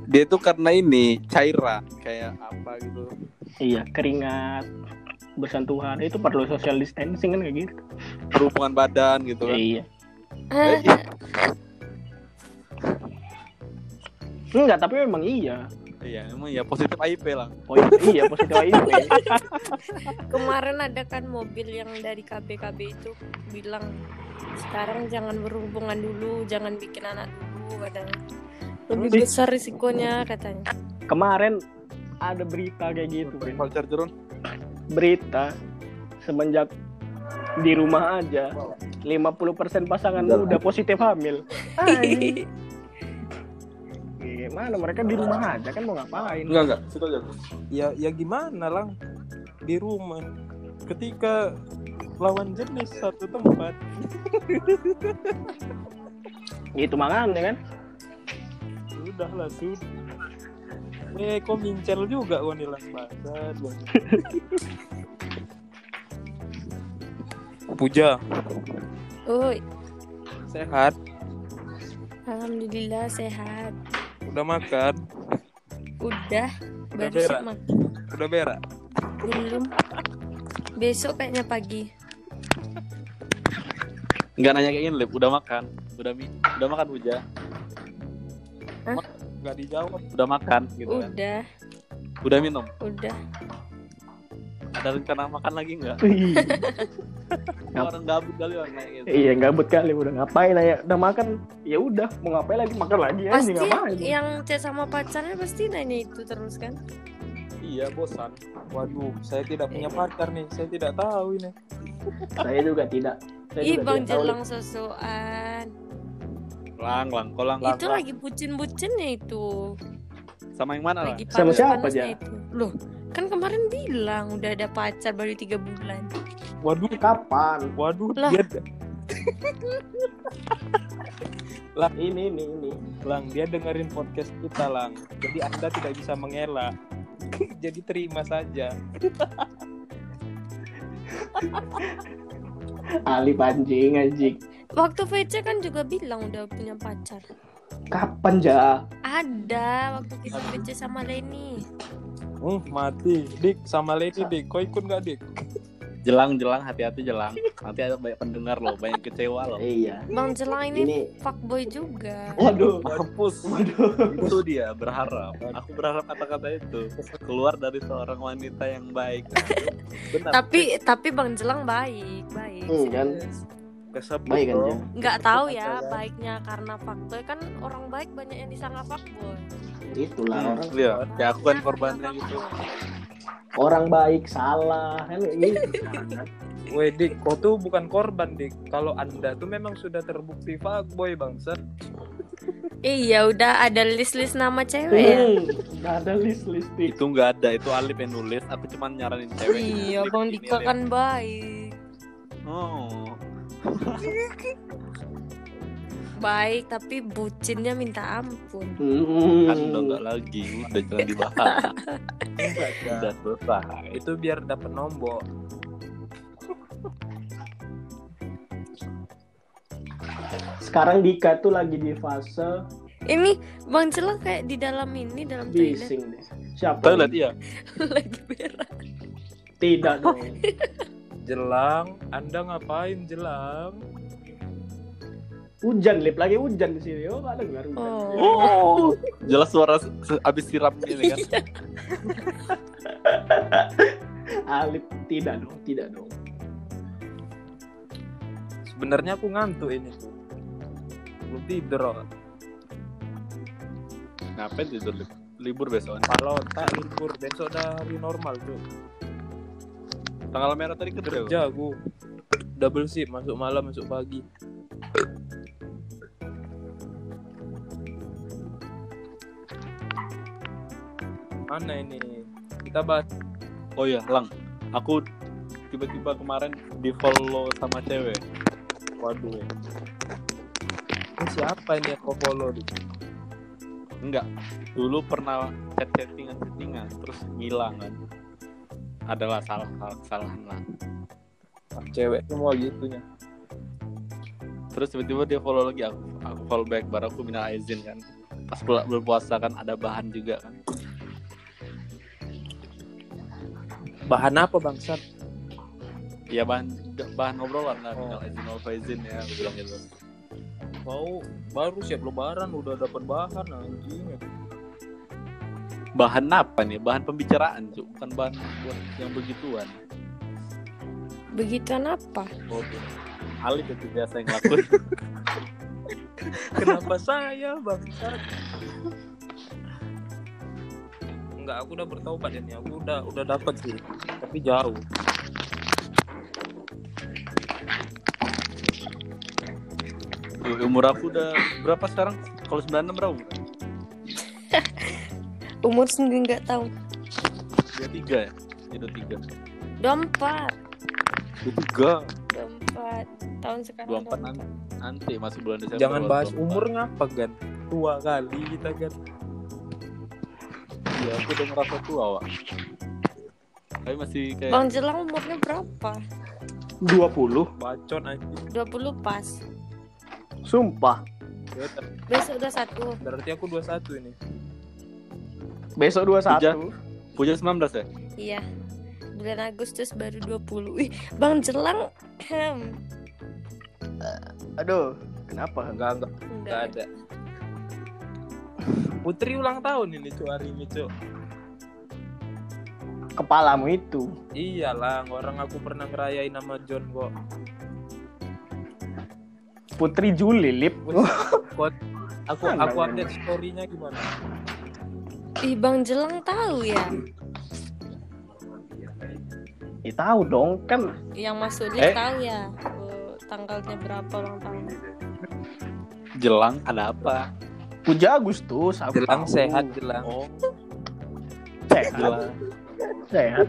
Dia itu karena ini cairan kayak apa gitu. Iya, keringat bersentuhan itu perlu social distancing kan kayak gitu. perhubungan badan gitu kan Iya. Eh, Enggak, tapi memang iya. iya emang ya positif IP lah Oh iya, iya positif HIV. *laughs* Kemarin ada kan mobil yang dari KBKB itu bilang sekarang jangan berhubungan dulu, jangan bikin anak dulu katanya. Lebih Ih. besar risikonya katanya. Kemarin ada berita kayak gitu, culture turun Berita semenjak di rumah aja 50% pasangan udah positif hamil. *laughs* Gimana mereka di rumah aja kan mau ngapain? enggak enggak. Situ aja. Ya ya gimana lang? Di rumah. Ketika lawan jenis satu tempat. Gitu makanya kan. sudah lah sudah eh kok mincel juga kok nih lang Bangsat, bangsat. *laughs* Puja Oi, sehat alhamdulillah sehat. udah makan Udah, baru berak? sih makan. udah berak Belum. Besok kayaknya pagi. enggak nanya kayak gini Lip. udah makan udah udah makan Uja nggak dijawab. Udah makan gitu kan Udah, udah minum? Udah. ada rencana makan lagi Ngap- orang gabut kali orang kayak gitu. Iya gabut kali. Udah ngapain aja? Udah makan? Ya udah mau ngapain lagi? Makan lagi aja Pasti ngapain? yang chat sama pacarnya pasti nanya itu terus kan. iya bosan. Waduh saya tidak punya pacar nih. Saya tidak tahu ini. Saya juga tidak. Saya Ih, juga Bang Jelang sosokan. Lang lang kolang Itu lagi bucin-bucinnya itu. sama yang mana lah Lagi Sama siapa, panas-panasnya Ja? itu. Loh, kan kemarin bilang udah ada pacar baru tiga bulan. waduh kapan waduh Lah. dia *laughs* ini ini ini lang dia dengerin podcast kita lang jadi anda tidak bisa mengelak *laughs* jadi terima saja Ali anjing anjing Waktu VC kan juga bilang udah punya pacar. kapan ja Ada waktu kita VC sama Leni. Hmm, mati. Dik, sama Lady, Dik. Kau ikut gak, Dik? jelang jelang hati-hati jelang nanti ada banyak pendengar loh banyak kecewa loh iya Bang Jelang ini, ini fuckboy juga. waduh mampus waduh itu dia berharap aku berharap kata-kata itu keluar dari seorang wanita yang baik *laughs* benar Tapi tapi Bang Jelang baik, baik. Hmm, kan? Kesebut baik kan bro. Nggak tahu ya baiknya karena fuckboy kan orang baik banyak yang disangka fuckboy. itulah orang Iya, ya aku kan korbannya gitu orang baik salah kan kayak gitu Weh, Dik, kau tuh bukan korban, Dik. Kalau anda tuh memang sudah terbukti fuckboy, bangsa. Iya, udah ada list-list nama cewek ya. Hmm, nggak ada list list itu nggak ada itu Alif yang nulis aku cuma nyaranin cewek Iya, Bang Dika kan baik. oh Baik, tapi bucinnya minta ampun. kan hmm. udah nggak lagi udah jangan dibahas udah selesai Itu biar dapat nombor. sekarang Dika tuh lagi di fase Ini Bang Jelang kayak di dalam ini, dalam toilet bising deh siapa toilet iya *laughs* lagi berak. tidak dong *laughs* Jelang, anda ngapain, Jelang? hujan lip lagi hujan di sini oh nggak dengar hujan Oh. oh *laughs* jelas suara se- abis siram ini kan *laughs* Alip tidak dong tidak dong Sebenarnya aku ngantuk ini tuh. Belum tidur. oh. ngapain tidur Lip? libur besok Kalau tak libur, besok udah hari normal tuh. Tanggal merah tadi kerja Kerja aku. Double shift, masuk malam, masuk pagi. Mana ini? Kita bahas oh iya lang aku tiba-tiba kemarin di follow sama cewek Waduh. Ini siapa ini kau follow di? enggak dulu pernah chat chattingan chattingan terus ngilang kan adalah salah salah kesalahan lah cewek semua gitunya. Terus tiba-tiba dia follow lagi aku aku follow back baru aku minta izin kan. Pas pula bulan puasa kan ada bahan juga kan. Bahan apa bangsat? Iya bahan bahan obrolan lah minta izin wal izin ya aku bilang gitu. Mau baru siap lebaran udah dapat bahan anjing bahan apa nih? Bahan pembicaraan Cuk. bukan bahan buat yang begituan. Begituan apa? oh, Alif itu biasa yang ngelakuin. *laughs* Kenapa saya bangsat Enggak, aku udah bertobat ini. Aku udah udah dapat sih, tapi jauh. umur aku udah berapa sekarang? Kalau 96 berapa umur? Sendiri nggak tahu. 23 ya itu tiga Dua empat, tiga dua empat tahun sekarang. dua empat nanti nanti masuk bulan Desember Jangan bahas 24. umur ngapa kan? Tua kali kita kan. iya aku udah ngerasa tua Wak. tapi masih kayak Bang Jelang umurnya berapa? 20 Bacot anjing. 20 pas. Sumpah Besok udah satu. Berarti aku 21 ini. Besok 21 punya 19 ya Iya. Bulan Agustus baru 20. Wih, Bang Jelang hem. Aduh Kenapa? Enggak, enggak, enggak Enggak. ada. Putri ulang tahun ini cu hari ini cu. Kepalamu itu Iyalah, orang aku pernah ngerayain nama John kok. Putri Juli Lip *laughs* aku aku update story-nya gimana? Ih, Bang Jelang tahu ya. Ya tahu dong kan Yang masuk Eh. tahu ya. Oh, tanggalnya berapa ulang tahun. jelang ada apa Puja Agustus aku Jelang tahu. sehat jelang. oh Sehat jelang Sehat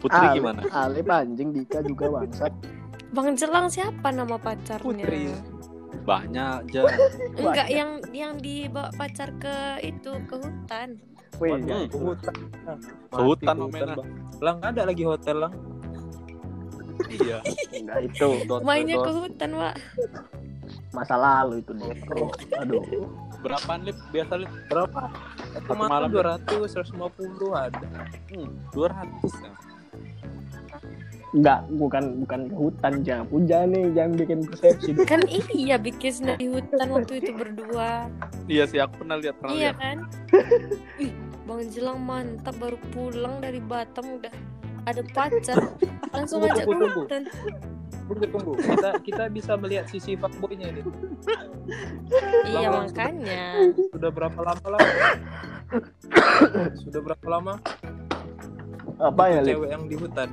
putri Ali- gimana Alip anjing Dika juga bangsat Bang Jelang siapa nama pacarnya? Putri. *laughs* banyak aja Enggak yang yang dibawa pacar ke itu ke hutan. Wih, Hmm. Ke hutan. Ke hutan, Omena. Lang ada lagi hotel lang. iya enggak itu Mainnya ke hutan, Pak. masa lalu itu deh. *laughs* Aduh. berapaan lip biasa lip Berapa? Satu malam, malam 200, 150 ada. hmm, 200 ya. Enggak, bukan bukan ke hutan jangan puja nih, jangan bikin persepsi. Kan iya bikin sendiri di hutan waktu itu *laughs* berdua. iya sih aku pernah lihat pernah Iya lihat kan? *laughs* Ih, Bang Jelang mantap baru pulang dari Batam udah ada pacar *laughs* langsung Tunggu, ajak ke tunggu, tunggu. hutan. Tunggu tunggu. Kita kita bisa melihat sisi fuckboy-nya ini. Iya Lama- makanya. Sudah berapa lama lah? *coughs* Sudah berapa lama Apa ya, Lip? cewek yang di hutan?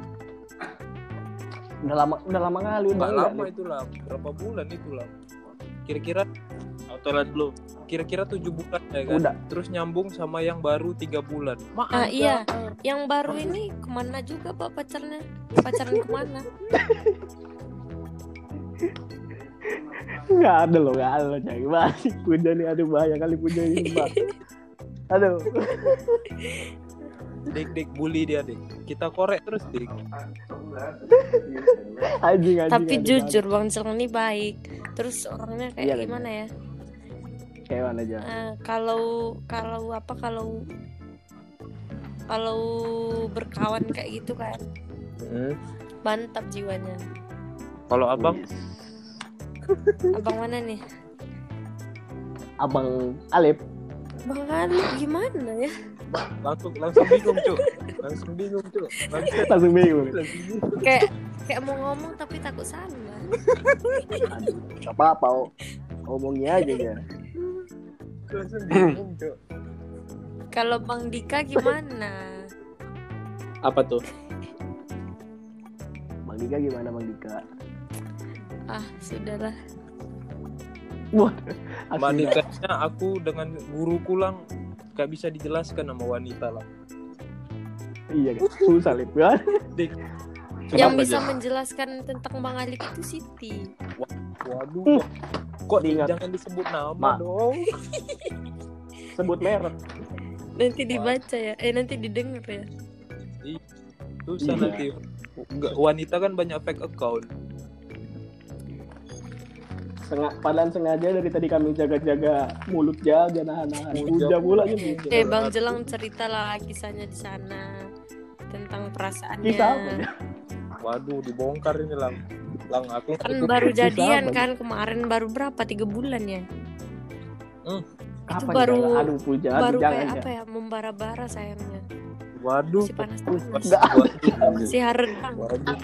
Udah lama udah lama kali udah lama itu lah. Berapa bulan itu lah? Kira-kira auto toilet dulu kira-kira tujuh bulan ya kan? Udah. Terus nyambung sama yang baru tiga bulan. Maaf. Ah, iya. Yang baru ini ke mana juga pak pacarnya? Pacaran ke mana? Enggak ada loh, enggak ada loh. Cari balik puja nih, aduh bahaya kali puja ini, Bang. Aduh. Dik dik bully dia dik. Kita korek terus dik. *laughs* Anjing anjing. Tapi anjing, jujur Bang Celeng ini baik. Terus orangnya kayak Iya, gimana ya? anjing. Hewan aja. Eh, kalau kalau apa kalau kalau berkawan kayak gitu kan Hmm. mantap jiwanya. Kalau abang *laughs* Abang mana nih? Abang Alip. Bang Ali gimana ya? Langsung langsung bingung cuy. Langsung bingung cuy. Langsung Langsung bingung. Kayak kayak mau ngomong tapi takut salah. Aduh, apa-apa. oh. Ngomongnya aja ya. Langsung bingung cuy. Kalau Bang Dika gimana? apa tuh Bang Dika gimana Bang Dika? Ah, sudahlah. Wah, Mbak aku dengan guru kulang gak bisa dijelaskan sama wanita lah. Iya kan. Susah Lip. Yang bisa Jan? menjelaskan tentang Bang Ali itu Siti. Waduh. Kok Diingat. jangan disebut nama Ma. dong. *laughs* Sebut merek. Nanti dibaca ya. Eh nanti didengar ya. Susah Iya. nanti Enggak, wanita kan banyak fake account. Sengaja, padahal sengaja dari tadi kami jaga-jaga mulut ja, jangan nahan-nahan. Mulut Udah pula gitu. Eh Bang Jelang cerita lah kisahnya di sana tentang perasaannya. Kisah apa ya? Waduh, dibongkar ini lang. Lang aku Kan itu baru jadian apa? kan kemarin baru berapa tiga bulan ya? Kapan baru- jalan? Aduh, puja, baru kayak apa ya membara-bara sayangnya. Waduh, Si panas Si haredang. waduh,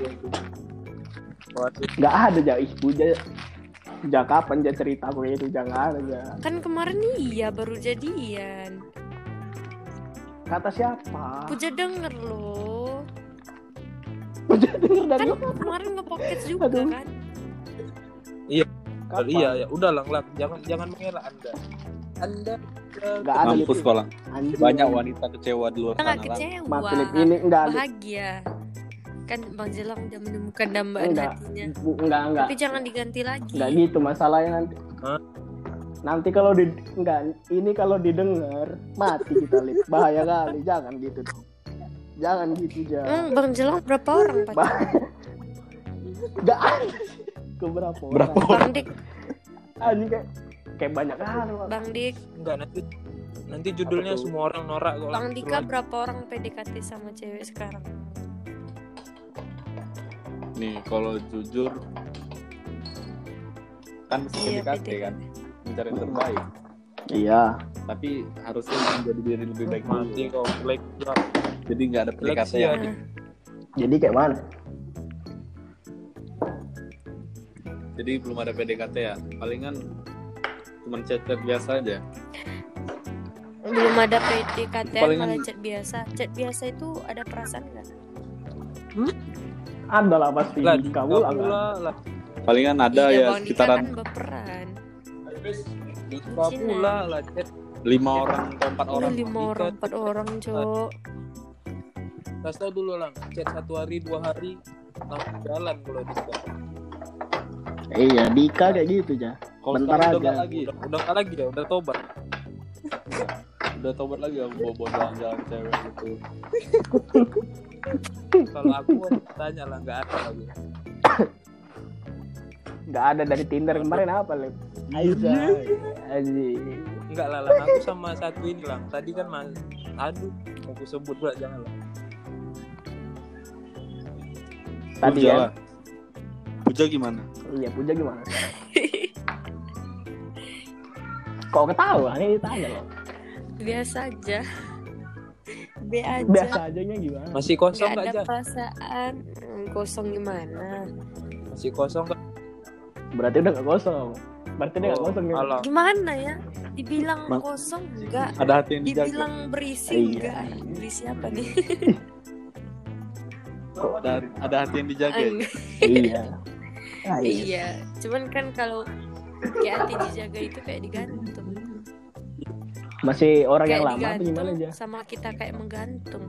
waduh. Ada ja, ih puja. Ja kapan ja cerita aku itu jangan ada ja. Kan kemarin iya baru jadian. Kata siapa? Puja denger loh. Puja denger dari Kan kemarin ngepoket juga Aduh. kan. kapan? iya ya, udah lang, lang. Jangan jangan mengelak Anda. Anda eh, Nggak ada Mampus Lip. kok lang. Anjing. Banyak wanita kecewa di luar sana lang. kecewa. Lip. ini enggak ada. Bahagia. Kan Bang Jelang udah menemukan dambaan Enggak. hatinya. Enggak, enggak. Tapi jangan diganti lagi. Enggak gitu masalahnya nanti. Hah? Nanti kalau di enggak ini kalau didengar mati kita lip. Bahaya kali. Jangan gitu. dong. Jangan gitu ja. Emang Bang Jelang berapa orang? Bah- Enggak. Ke berapa orang? Berapa Bang Dik, Anjing kayak kayak banyak kali. Pak. Bang Dik, enggak nanti nanti judulnya semua orang norak kok. Bang. Dika berapa orang PDKT sama cewek sekarang? Nih kalau jujur kan Iya, PDKT kan mencari yang terbaik. Iya. Tapi harusnya menjadi diri lebih baik mati dulu. kok like Jadi nggak ada PDKT yang ya. Jadi kayak mana? jadi belum ada PDKT ya. Palingan cuma chat-chat biasa aja. Belum ada PDKT Palingan- malah chat biasa. Chat biasa itu ada perasaan nggak? Ada lah pasti. lah Di Dika kamu lah. lah Palingan ada iya, ya sekitaran kan ah. lah chat lima orang atau empat Ini orang. lima Dika orang, empat orang, cok. kasih tau dulu lang chat satu hari dua hari langsung jalan kalau Dika Iya, Dika kayak gitu ja. Kalau Bentar udah aja. nggak lagi. udah udah nggak lagi ya udah tobat *laughs* Udah tobat lagi aku bawa bawa jalan-jalan cewek gitu. *laughs* kalau aku tanya lah nggak ada lagi Nggak ada dari Tinder kemarin apa lip? Aiza. Anjing. Enggak lah, Lang. aku sama satu ini lang. Tadi kan mas, aduh, mau aku sebut pula jangan lah. Tadi Puja ya. lah. Puja gimana? Iya, Puja gimana? Kok ketawa? Ini tanya loh. Biasa aja. B aja. Biasa aja nya gimana? Masih kosong Gak ada aja? perasaan. Hmm, Kosong gimana? Masih kosong? Berarti udah gak kosong. Berarti dia gak Oh, kosong nih. alah. Gimana ya? Dibilang Mang- kosong enggak? Ada hati yang dijaga. Dibilang berisi Iya. enggak? Berisi apa nih? *laughs* Ada, ada hati yang dijaga. ya? Iya. Ah, *laughs* iya. Iya, cuman kan kalau kayak hati dijaga itu kayak digantung. Masih orang yang Kayak lama atau gimana aja? sama kita kayak menggantung.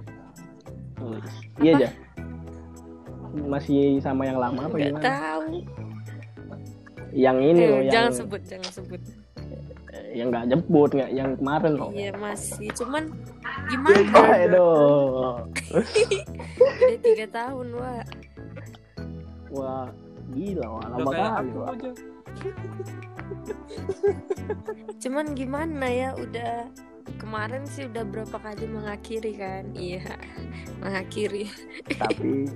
Iya aja. Masih sama yang lama apa Enggak gimana? tahu. Yang ini Eh, loh, yang jangan sebut, jangan sebut. yang nggak jemput nggak yang kemarin loh. Iya masih, cuman gimana? Aduh. Udah tiga tahun, Wak. Wah, gila wah, lama kali. Wah. Cuman gimana ya, udah kemarin sih udah berapa kali mengakhiri kan? Iya, mengakhiri. Tapi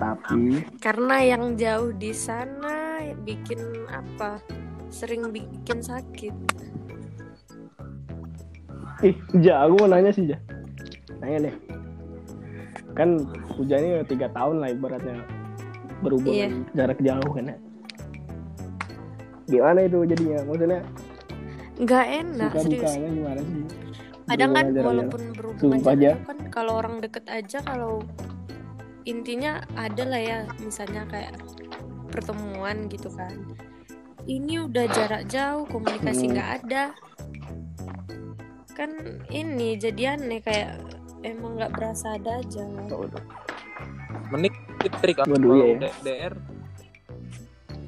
tapi Karena yang jauh di sana bikin apa? Sering bikin sakit. ih, Ja, aku mau nanya sih, Ja. Nanya deh. Kan ini udah tiga tahun lah ibaratnya berhubungan jarak jauh kan ya. Gimana itu jadinya? Maksudnya Nggak enak, suka serius. gimana sih? Kadang kan walaupun berhubungan Sumpah, jarak Ja. jauh kan kalau orang deket aja kalau intinya ada lah ya misalnya kayak pertemuan gitu kan. Ini udah jarak jauh, komunikasi Hmm. nggak ada. Kan ini jadi aneh kayak emang nggak berasa ada aja. Mending trik aku iya ya. DR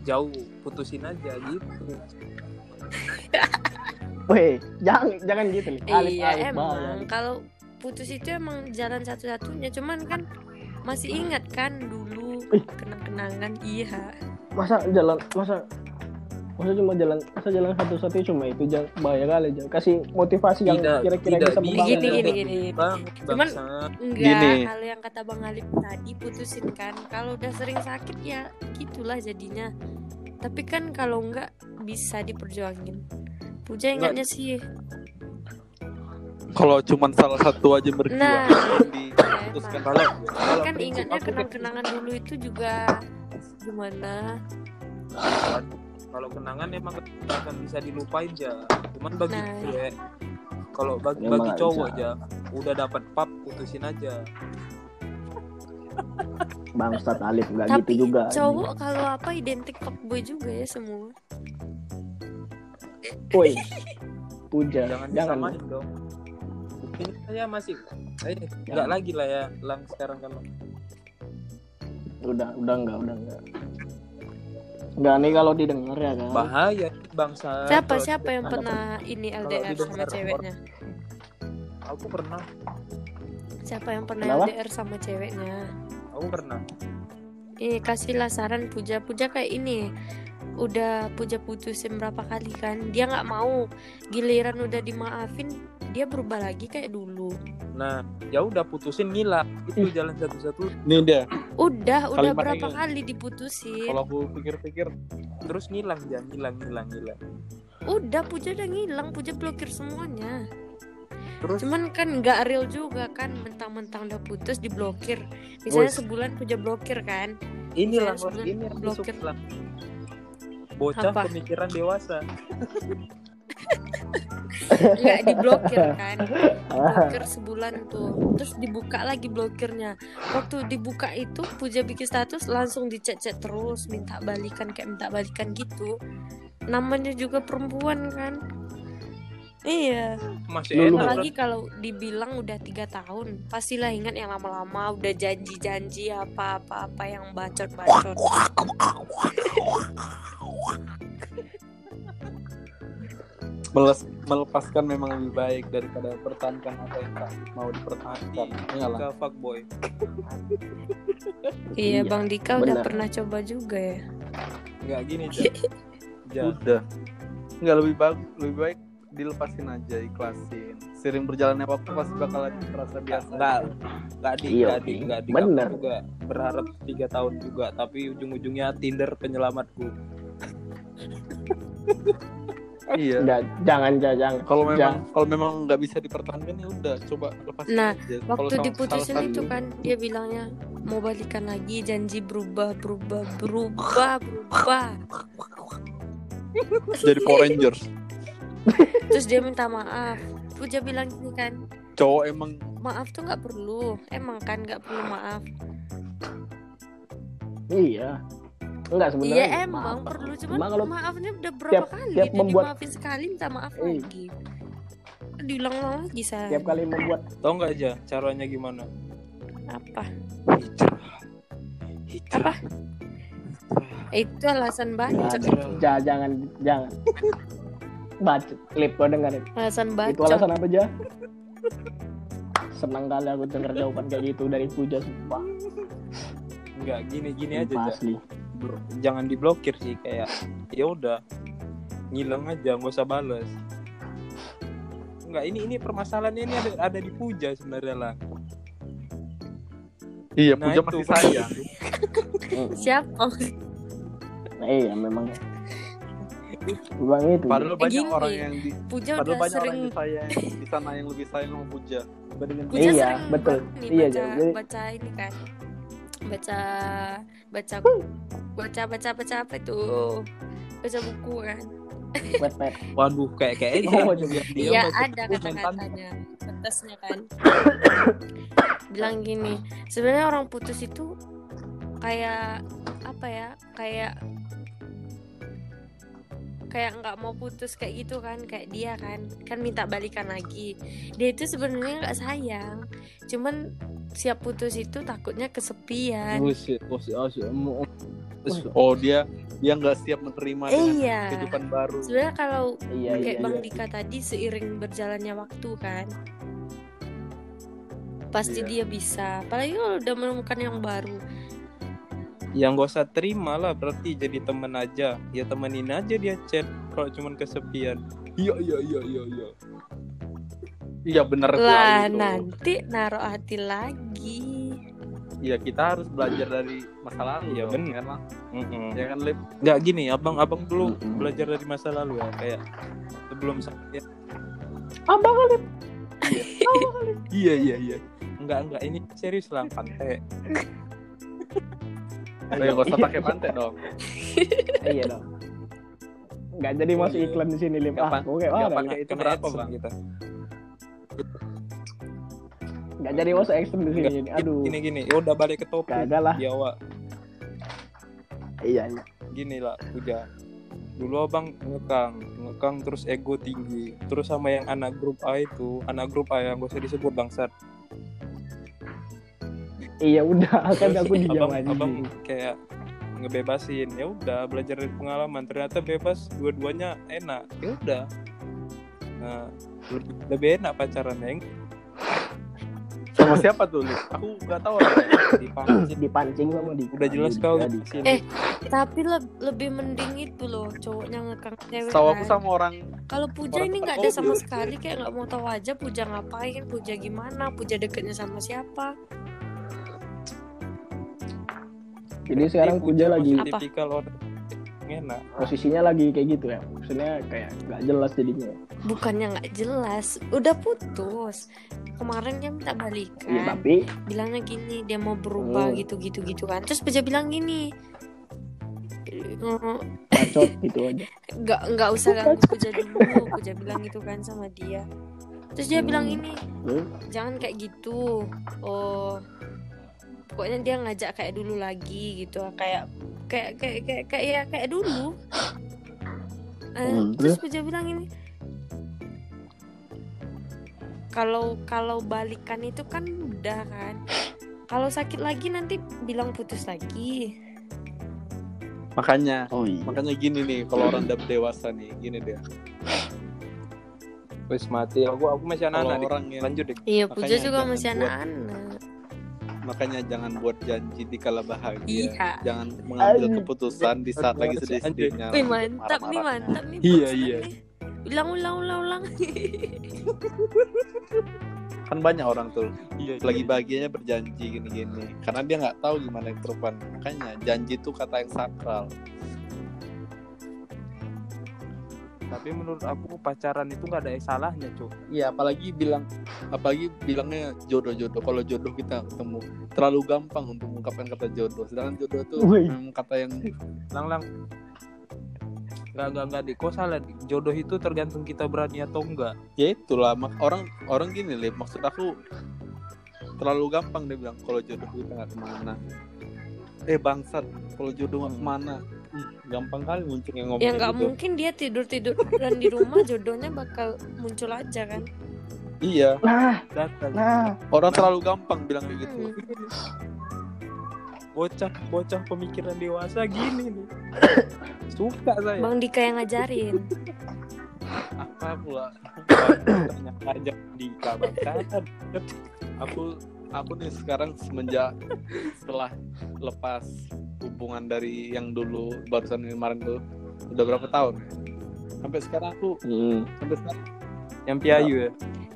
jauh putusin aja gitu. *laughs* Weh, jangan jangan gitu nih. Alif, iya alif, emang. kalau putus itu emang jalan satu-satunya. Cuman kan masih ingat kan dulu kenang-kenangan iya. Masa jalan masa masa cuma jalan masa jalan satu-satunya cuma itu jangan bahaya kali jangan kasih motivasi yang kira-kira bisa membangun. Gini, gini, gini. Bang, Cuman- enggak Gini. kalau yang kata bang Alif tadi putusin kan. Kalau udah sering sakit ya gitulah jadinya. Tapi kan kalau enggak bisa diperjuangin. Puja ingatnya sih. Kalau cuman salah satu aja berjuang Nah. diputuskan. Kalau kan ingatnya kenang-kenangan dulu itu juga gimana kalau kenangan emang nggak akan bisa dilupain aja. Cuman bagi Nah. cewek kalau bagi, bagi nggak cowok bisa. aja udah dapat pap putusin aja. *laughs* bangsat Alif nggak tapi gitu juga cowok kalau apa identik fuckboy juga ya semua woi *laughs* puja Jangan jangan disamain dong. Ini saya masih eh enggak lagi lah ya lang sekarang kan. udah udah enggak udah enggak enggak nih kalau didengar ya kan? Bahaya bangsa. siapa siapa yang pernah ini LDR sama ceweknya? Aku pernah, siapa yang pernah Kenapa? LDR sama ceweknya? Aku pernah. ini kasihlah saran puja puja kayak ini udah puja putusin berapa kali kan. Dia nggak mau. Giliran udah dimaafin dia berubah lagi kayak dulu. Nah, ya udah putusin ngilang. Itu jalan satu-satu. Nih dia, udah udah Kalimat berapa yang- kali diputusin. Kalau aku pikir-pikir. Terus ngilang jangan ngilang ngilang ngilang. udah puja udah ngilang. Puja blokir semuanya. Terus? Cuman kan nggak real juga kan. Mentang-mentang udah putus diblokir. Misalnya Wes. sebulan puja blokir kan. Ini lah ini yang blokir. Bocah Apa? pemikiran dewasa. nggak diblokir *laughs* kan. Blokir sebulan tuh. Terus dibuka lagi blokirnya. Waktu dibuka itu puja bikin status langsung dicet-cet terus minta balikan kayak minta balikan gitu. Namanya juga perempuan kan iya Masih Lu- lu- enak. apalagi kalau dibilang udah tiga tahun pastilah ingat yang lama-lama udah janji-janji apa-apa apa yang bacot-bacot meles- melepaskan memang lebih baik daripada pertahankan apa yang tak mau dipertahankan. Iyalah. Ke fuckboy. iya Iya, bang Dika udah benar. pernah coba juga ya Enggak gini. Udah. Enggak lebih bagus, lebih baik dilepasin aja, ikhlasin. Sering berjalannya waktu pasti bakalan terasa biasa. Enggak enggak di Iya, enggak di oke. enggak di Bener. juga berharap tiga tahun juga tapi ujung-ujungnya Tinder penyelamatku. Iya. Enggak, jangan jangan. Kalau memang kalau memang nggak bisa dipertahankan ya udah coba lepasin Nah, aja. Waktu sama- diputusin itu kan dia bilangnya mau balikan lagi janji berubah berubah berubah berubah jadi Power Rangers. Terus dia minta maaf Puja bilang gini kan Cowok emang maaf tuh nggak perlu emang kan nggak perlu maaf Iya. Enggak sebenarnya. iya emang maaf. perlu cuman Emang kalau maafnya udah berapa tiap- kali tiap dia membuat- dimaafin sekali minta maaf Eh. lagi diulang-ulang lagi saya tiap kali membuat Tahu enggak aja caranya gimana? apa Hijrah. Hijrah. itu alasan Jangan, ja- jangan jangan. Bacot, klip gua dengerin. alasan Itu bacot alasan apa aja? Senang kali aku denger jawaban kayak gitu dari Puja sumpah. Enggak gini-gini aja, Sumpah Ja. asli. Bro, jangan diblokir sih kayak ya udah ngilang aja nggak usah bales Enggak, ini ini permasalahannya ini ada ada di puja sebenarnya lah. iya Nah, Puja itu. masih sayang. *laughs* Mm. siapa Nah, iya memang. Bang itu. Padahal banyak Gini. orang yang di Puja padahal banyak orang sering yang disayang di sana yang lebih sayang sama Puja Puja Iya, sering betul. nih Iya, baca. Jadi- baca ini kan baca baca baca baca baca apa itu baca buku kan. Waduh, kayak kayak ini Oh, dia, dia Iya baca ada kata-katanya batasnya kan bilang gini sebenarnya orang putus itu kayak apa ya kayak kayak nggak mau putus kayak gitu kan kayak dia kan kan minta balikan lagi dia itu sebenarnya nggak sayang cuman siap putus itu takutnya kesepian oh, shit. Oh, oh dia dia nggak siap menerima dengan iya kehidupan baru sebenarnya kalau Iya, kayak iya, Bang iya. Dika tadi seiring berjalannya waktu kan pasti Iya. dia bisa apalagi kalau udah menemukan yang baru yang gak usah terima lah berarti jadi temen aja ya temenin aja dia chat kalau cuman kesepian Iya iya iya iya iya. Iya bener lah itu. nanti naruh hati lagi Iya kita harus belajar dari masa lalu. Iya, dong, bener. ya kan? Mm-mm. Ya kan Lip? nggak gini abang abang dulu Mm-mm. belajar dari masa lalu ya kayak sebelum saya Abang kali. *laughs* Iya iya iya. enggak enggak ini serius lah pantai *laughs* Ayo gak usah pakai pantai dong. *laughs* Iya dong. Nggak jadi masuk iklan di sini, Lim. Nggak Ah, gue kayak mana? pakai itu berapa bang? kita Nggak jadi masuk ekstrim di sini. Aduh. gini gini ya udah balik ke topik Kagak lah. Iya, iya. gini lah udah dulu abang ngekang ngekang terus ego tinggi terus sama yang anak grup A itu anak grup A yang gak usah disebut bangsat Iya udah, *laughs* kan aku diam abang, aja. abang kayak ngebebasin ya udah belajar dari pengalaman ternyata bebas dua-duanya enak ya udah nah lebih, lebih enak pacarannya yang Sama siapa tuh Lip? Aku gak tahu orangnya. *coughs* dipancing Dipancing sama di. udah jelas kau Jadi. sini Eh, tapi le- lebih mending itu loh cowoknya ngekang cewek Tahu aku kan. sama orang Kalau Puja orang ini nggak ada sama sekali kayak nggak mau tahu aja Puja ngapain, Puja gimana, Puja deketnya sama siapa. Jadi sekarang Puja lagi Apa? tipikal orang enak posisinya lagi kayak gitu ya. Maksudnya kayak nggak jelas jadinya. Bukannya nggak jelas, udah putus. Kemarin dia minta Iya, balikan, tapi bilangnya gini dia mau berubah Hmm. gitu gitu gitu kan. Terus Puja bilang gini, "Eh, bacot gitu aja. *laughs* nggak nggak usah ganggu Puja dulu, Puja bilang gitu kan sama dia. Terus dia bilang Hmm. ini, Hmm. jangan kayak gitu oh pokoknya dia ngajak kayak dulu lagi gitu kayak kayak kayak kayak kayak ya kayak dulu. Hmm, terus Puja bilang ini kalau kalau balikan itu kan udah kan. Kalau sakit lagi nanti bilang putus lagi. Makanya Oh iya. makanya gini nih kalau orang udah dewasa nih gini dia wes mati aku aku masih anak-anak orang yang lanjut deh. Iya Puja juga masih anak-anak makanya jangan buat janji di kala bahagia. Iya. jangan mengambil Aduh. keputusan di saat lagi sedih-sedihnya. Wih mantap nih mantap nih Iya, iya. ulang ulang ulang ulang. *laughs* Kan banyak orang tuh iya lagi bahagianya berjanji gini-gini. Karena dia nggak tahu gimana yang ke depan makanya janji itu kata yang sakral tapi menurut aku pacaran itu nggak ada salahnya cuk Iya, apalagi bilang apalagi bilangnya jodoh-jodoh. Kalau jodoh kita ketemu terlalu gampang untuk mengungkapkan kata jodoh. Sedangkan jodoh itu memang kata yang lang lang nggak nggak nggak di kok salah jodoh itu tergantung kita berani atau enggak ya itulah mak- orang orang gini Lip. maksud aku terlalu gampang dia bilang kalau jodoh kita nggak ke mana. Eh bangsat, kalau jodoh nggak ke mana? Gampang kali muncul yang ngomong ya nggak gitu. mungkin dia tidur tiduran di rumah jodohnya bakal muncul aja kan Iya, Nah, datang nah. orang terlalu gampang bilang kayak gitu. Hmm. bocah bocah pemikiran dewasa gini nih *coughs* suka saya bang Dika yang ngajarin Apa pula? banyak aja di kabar kan aku aku nih sekarang semenjak setelah lepas hubungan dari yang dulu barusan kemarin tuh udah berapa tahun ya? sampai sekarang aku Hmm. sampai sekarang, yang piayu ya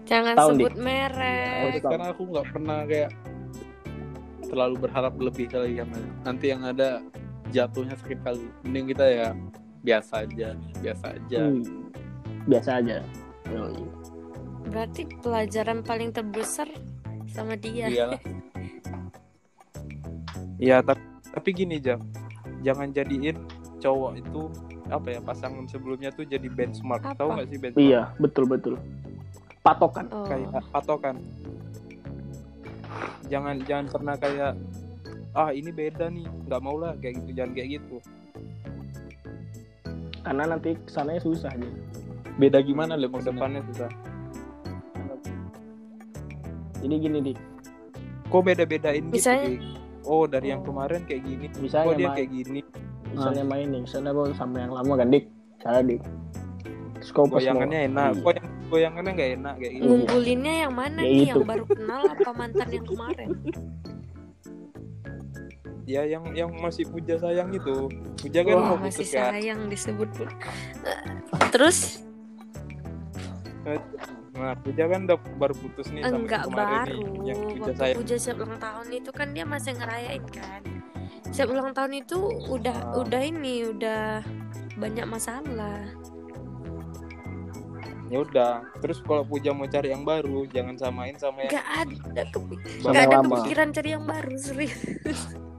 jangan Tahun, sebut sampai merek sekarang aku nggak pernah kayak terlalu berharap lebih kali sama nanti yang ada jatuhnya sakit kali mending kita ya biasa aja biasa aja Hmm. Biasa aja. Oh, iya. berarti pelajaran paling terbesar sama dia iyalah Iya, tapi tapi gini jam, jangan jadiin cowok itu apa ya pasangan sebelumnya tuh jadi benchmark. Apa? Tahu nggak sih benchmark? Iya, betul betul. Patokan. oh. Kayak patokan. Jangan jangan pernah kayak ah ini beda nih, nggak mau lah kayak gitu, jangan kayak gitu. Karena nanti ke sananya susah aja. beda gimana maksudnya depannya susah. Jadi gini dik, Kok beda-bedain gitu? Misalnya- Dik? Oh dari yang kemarin kayak gini. misalnya Kok dia main, kayak gini? misalnya main nih, misalnya gue sama yang lama kan dik, salah dik. Mau- Goyangannya enak. Iya. Kok yang goyangannya nggak enak kayak gitu ngunggulinnya yang mana Ya nih itu. yang baru kenal apa mantan yang kemarin ya yang yang masih puja sayang itu puja kan Wah, mau masih putus kan sayang disebut pun terus nah puja kan udah baru putus nih sama enggak yang kemarin baru. nih yang puja waktu sayang. Puja siap ulang tahun itu kan dia masih ngerayain kan. Siap ulang tahun itu udah Ah. udah ini udah banyak masalah. Ya udah terus kalau puja mau cari yang baru jangan samain sama yang nggak ada kepi- Sama ada yang lama. kepikiran cari yang baru serius *laughs*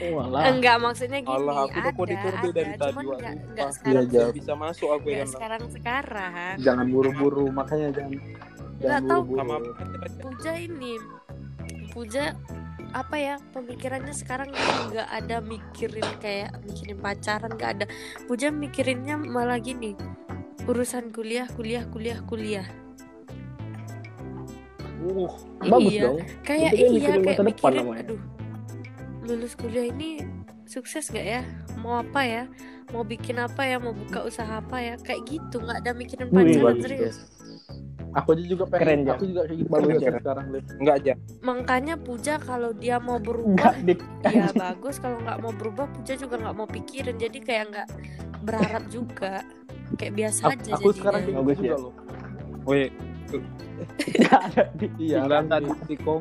Oh, enggak maksudnya gini Allah aku ada kode-kode dari ada tadi cuman Wak, nggak sumpah. nggak Iya, sekarang Jal. bisa masuk aku yang sekarang sekarang Jangan buru-buru, makanya jangan Nggak jangan tahu. sama. Puja ini Puja apa ya pemikirannya sekarang nggak ada mikirin kayak mikirin pacaran nggak ada Puja mikirinnya malah gini urusan kuliah kuliah kuliah kuliah Uh, bagus iya dong. kayak Itu iya kayak masa depan mikirin namanya. aduh lulus kuliah ini sukses nggak ya? Mau apa ya? Mau bikin apa ya? Mau buka usaha apa ya? Kayak gitu nggak ada mikirin Wih, pacaran bagus, serius. Aku aja juga pengen, Keren, aku juga kayak gitu Bagus, pengen Jal. sekarang, Lip. enggak aja makanya Puja kalau dia mau berubah Enggak, ya bagus. Kalau nggak mau berubah Puja juga nggak mau pikirin. Jadi kayak nggak berharap juga. Kayak biasa Aku, aja aku sekarang jadinya. kayak Bagus, gitu juga ya. loh. weh Enggak ada, Dik. Iya, kan, dik. Kok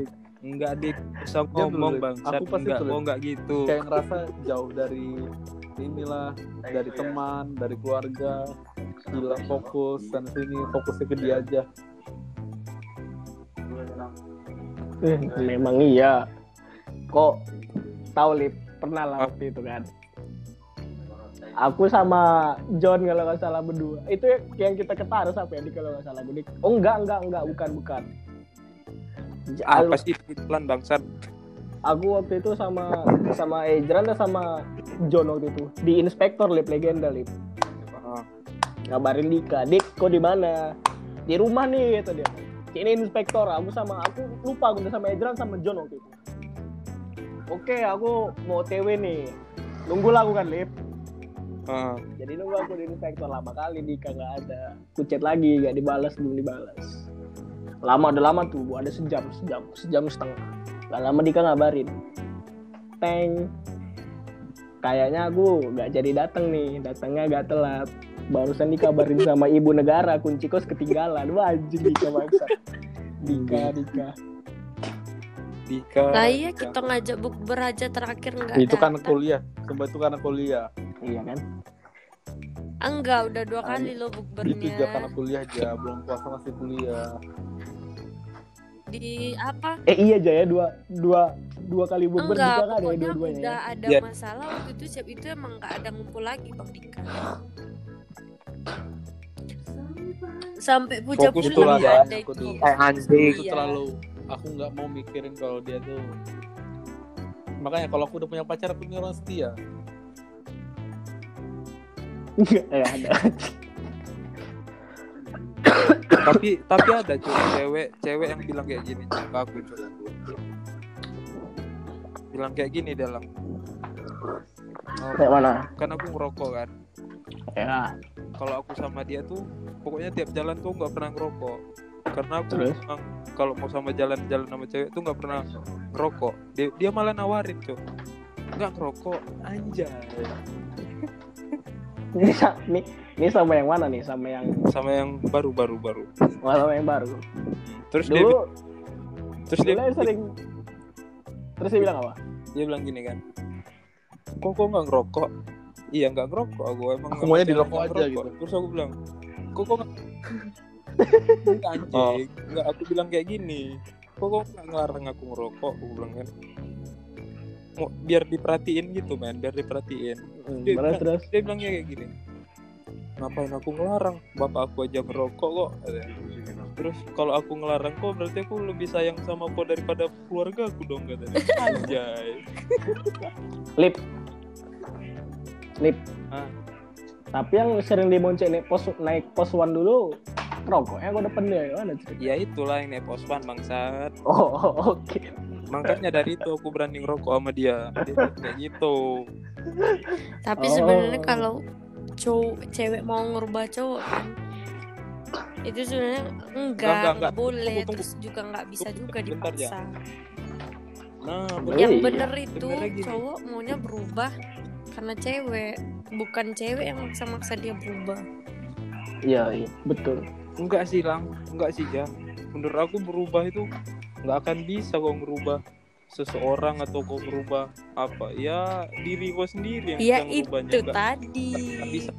dik enggak dik bisa ngomong bang. Aku pasti enggak oh enggak gitu. Kayak ngerasa jauh dari inilah dari teman dari keluarga. Hilang fokus dan sini fokusnya ke dia aja. Eh, memang iya. Kok tahu lip? Pernah lah waktu itu kan. Aku sama John kalau nggak salah berdua. Itu yang kita ketara sampai ya di kalau nggak salah Budik. Oh enggak enggak enggak bukan bukan. Apa sih pelan bangsat Aku waktu itu sama sama Ejran dan sama John waktu itu di inspektor lip legenda lip. Ah, Ngabarin Dika, Dik kok di mana? Di rumah nih kata dia. Ini inspektor, aku sama aku lupa aku udah sama Ejran sama John waktu itu. Oke, aku mau TW nih. Nunggu lah aku kan, Lip. ah. Jadi nunggu aku di inspektor lama kali Dika nggak ada. Kucet lagi, nggak dibalas, belum dibalas. Lama, udah lama tuh, ada sejam, sejam, sejam setengah. Gak lama Dika ngabarin. Teng. Kayaknya aku nggak jadi datang nih, datangnya agak telat. Barusan dikabarin sama ibu negara, kunci kos ketinggalan. Wah, anjing Dika bangsa. Dika, Dika. Dika lah iya kita ngajak bukber aja terakhir nggak itu kan datang. kuliah sumpah itu karena kuliah Iya kan? Enggak udah dua kali lo itu bukbernya juga karena kuliah aja belum puasa masih kuliah di apa Eh iya aja ya dua dua dua kali bukber enggak juga kan ya pokoknya dua-duanya. udah ya? ada Ya. masalah waktu itu siap itu emang nggak ada ngumpul lagi bang Dika sampai puja Fokus pulang Bang. ada Aku itu tuh. eh anjing itu Iya. terlalu aku nggak mau mikirin kalau dia tuh makanya kalau aku udah punya pacar aku punya orang setia Enggak, eh ada. tapi tapi ada cuy. Cewek cewek yang bilang kayak gini ke aku cuy. Bilang kayak gini dalam. Oh, Kayak mana? kan aku ngerokok kan? Ya. kalau aku sama dia tuh pokoknya tiap jalan tuh nggak pernah ngerokok. Karena aku memang kalau mau sama jalan-jalan sama cewek tuh nggak pernah ngerokok. Dia, dia malah nawarin cuy. Nggak ngerokok anjay Ini, ini, ini sama yang mana nih? Sama yang sama yang baru baru baru oh, sama yang baru. terus dia Dulu, terus dia dulu yang sering Terus dia bilang apa? dia bilang gini kan kok kok nggak ngerokok iya nggak ngerokok aku emang Aku maunya dirokok nggak aja ngerokok. gitu. terus aku bilang kok kok nggak *laughs* anjing Oh. nggak aku bilang kayak gini kok kok nggak ngelarang aku ngerokok aku bilang kan mau biar diperhatiin gitu men biar diperhatiin Hmm, Dia terus bilang- terus. dia bilangnya kayak gini ngapain aku ngelarang bapak aku aja merokok kok terus kalau aku ngelarang kok berarti aku lebih sayang sama kok daripada keluarga aku dong katanya anjay Lip. Lip. Ah. Tapi yang sering dibonceng naik pos naik pos one dulu rokoknya gue depan dia gimana cerita? ya itulah yang naik pospan bangsat Oh, *laughs* oke. Makanya dari itu aku berani ngerokok sama dia Dia kayak gitu tapi Oh. sebenarnya kalau cowok cewek mau ngerubah cowok kan itu sebenarnya enggak enggak, enggak, enggak. boleh Tunggu, tunggu. terus juga nggak bisa Tunggu, juga bentar, ya. dipaksa nah Oh, yang iya. bener itu cowok maunya berubah karena cewek bukan cewek yang maksa-maksa dia berubah Iya, iya, betul. enggak sih lang enggak sih ya menurut aku berubah itu nggak akan bisa kau merubah seseorang atau kau merubah apa. Ya diri kau sendiri yang ya itu Nggak- tadi. nggak bisa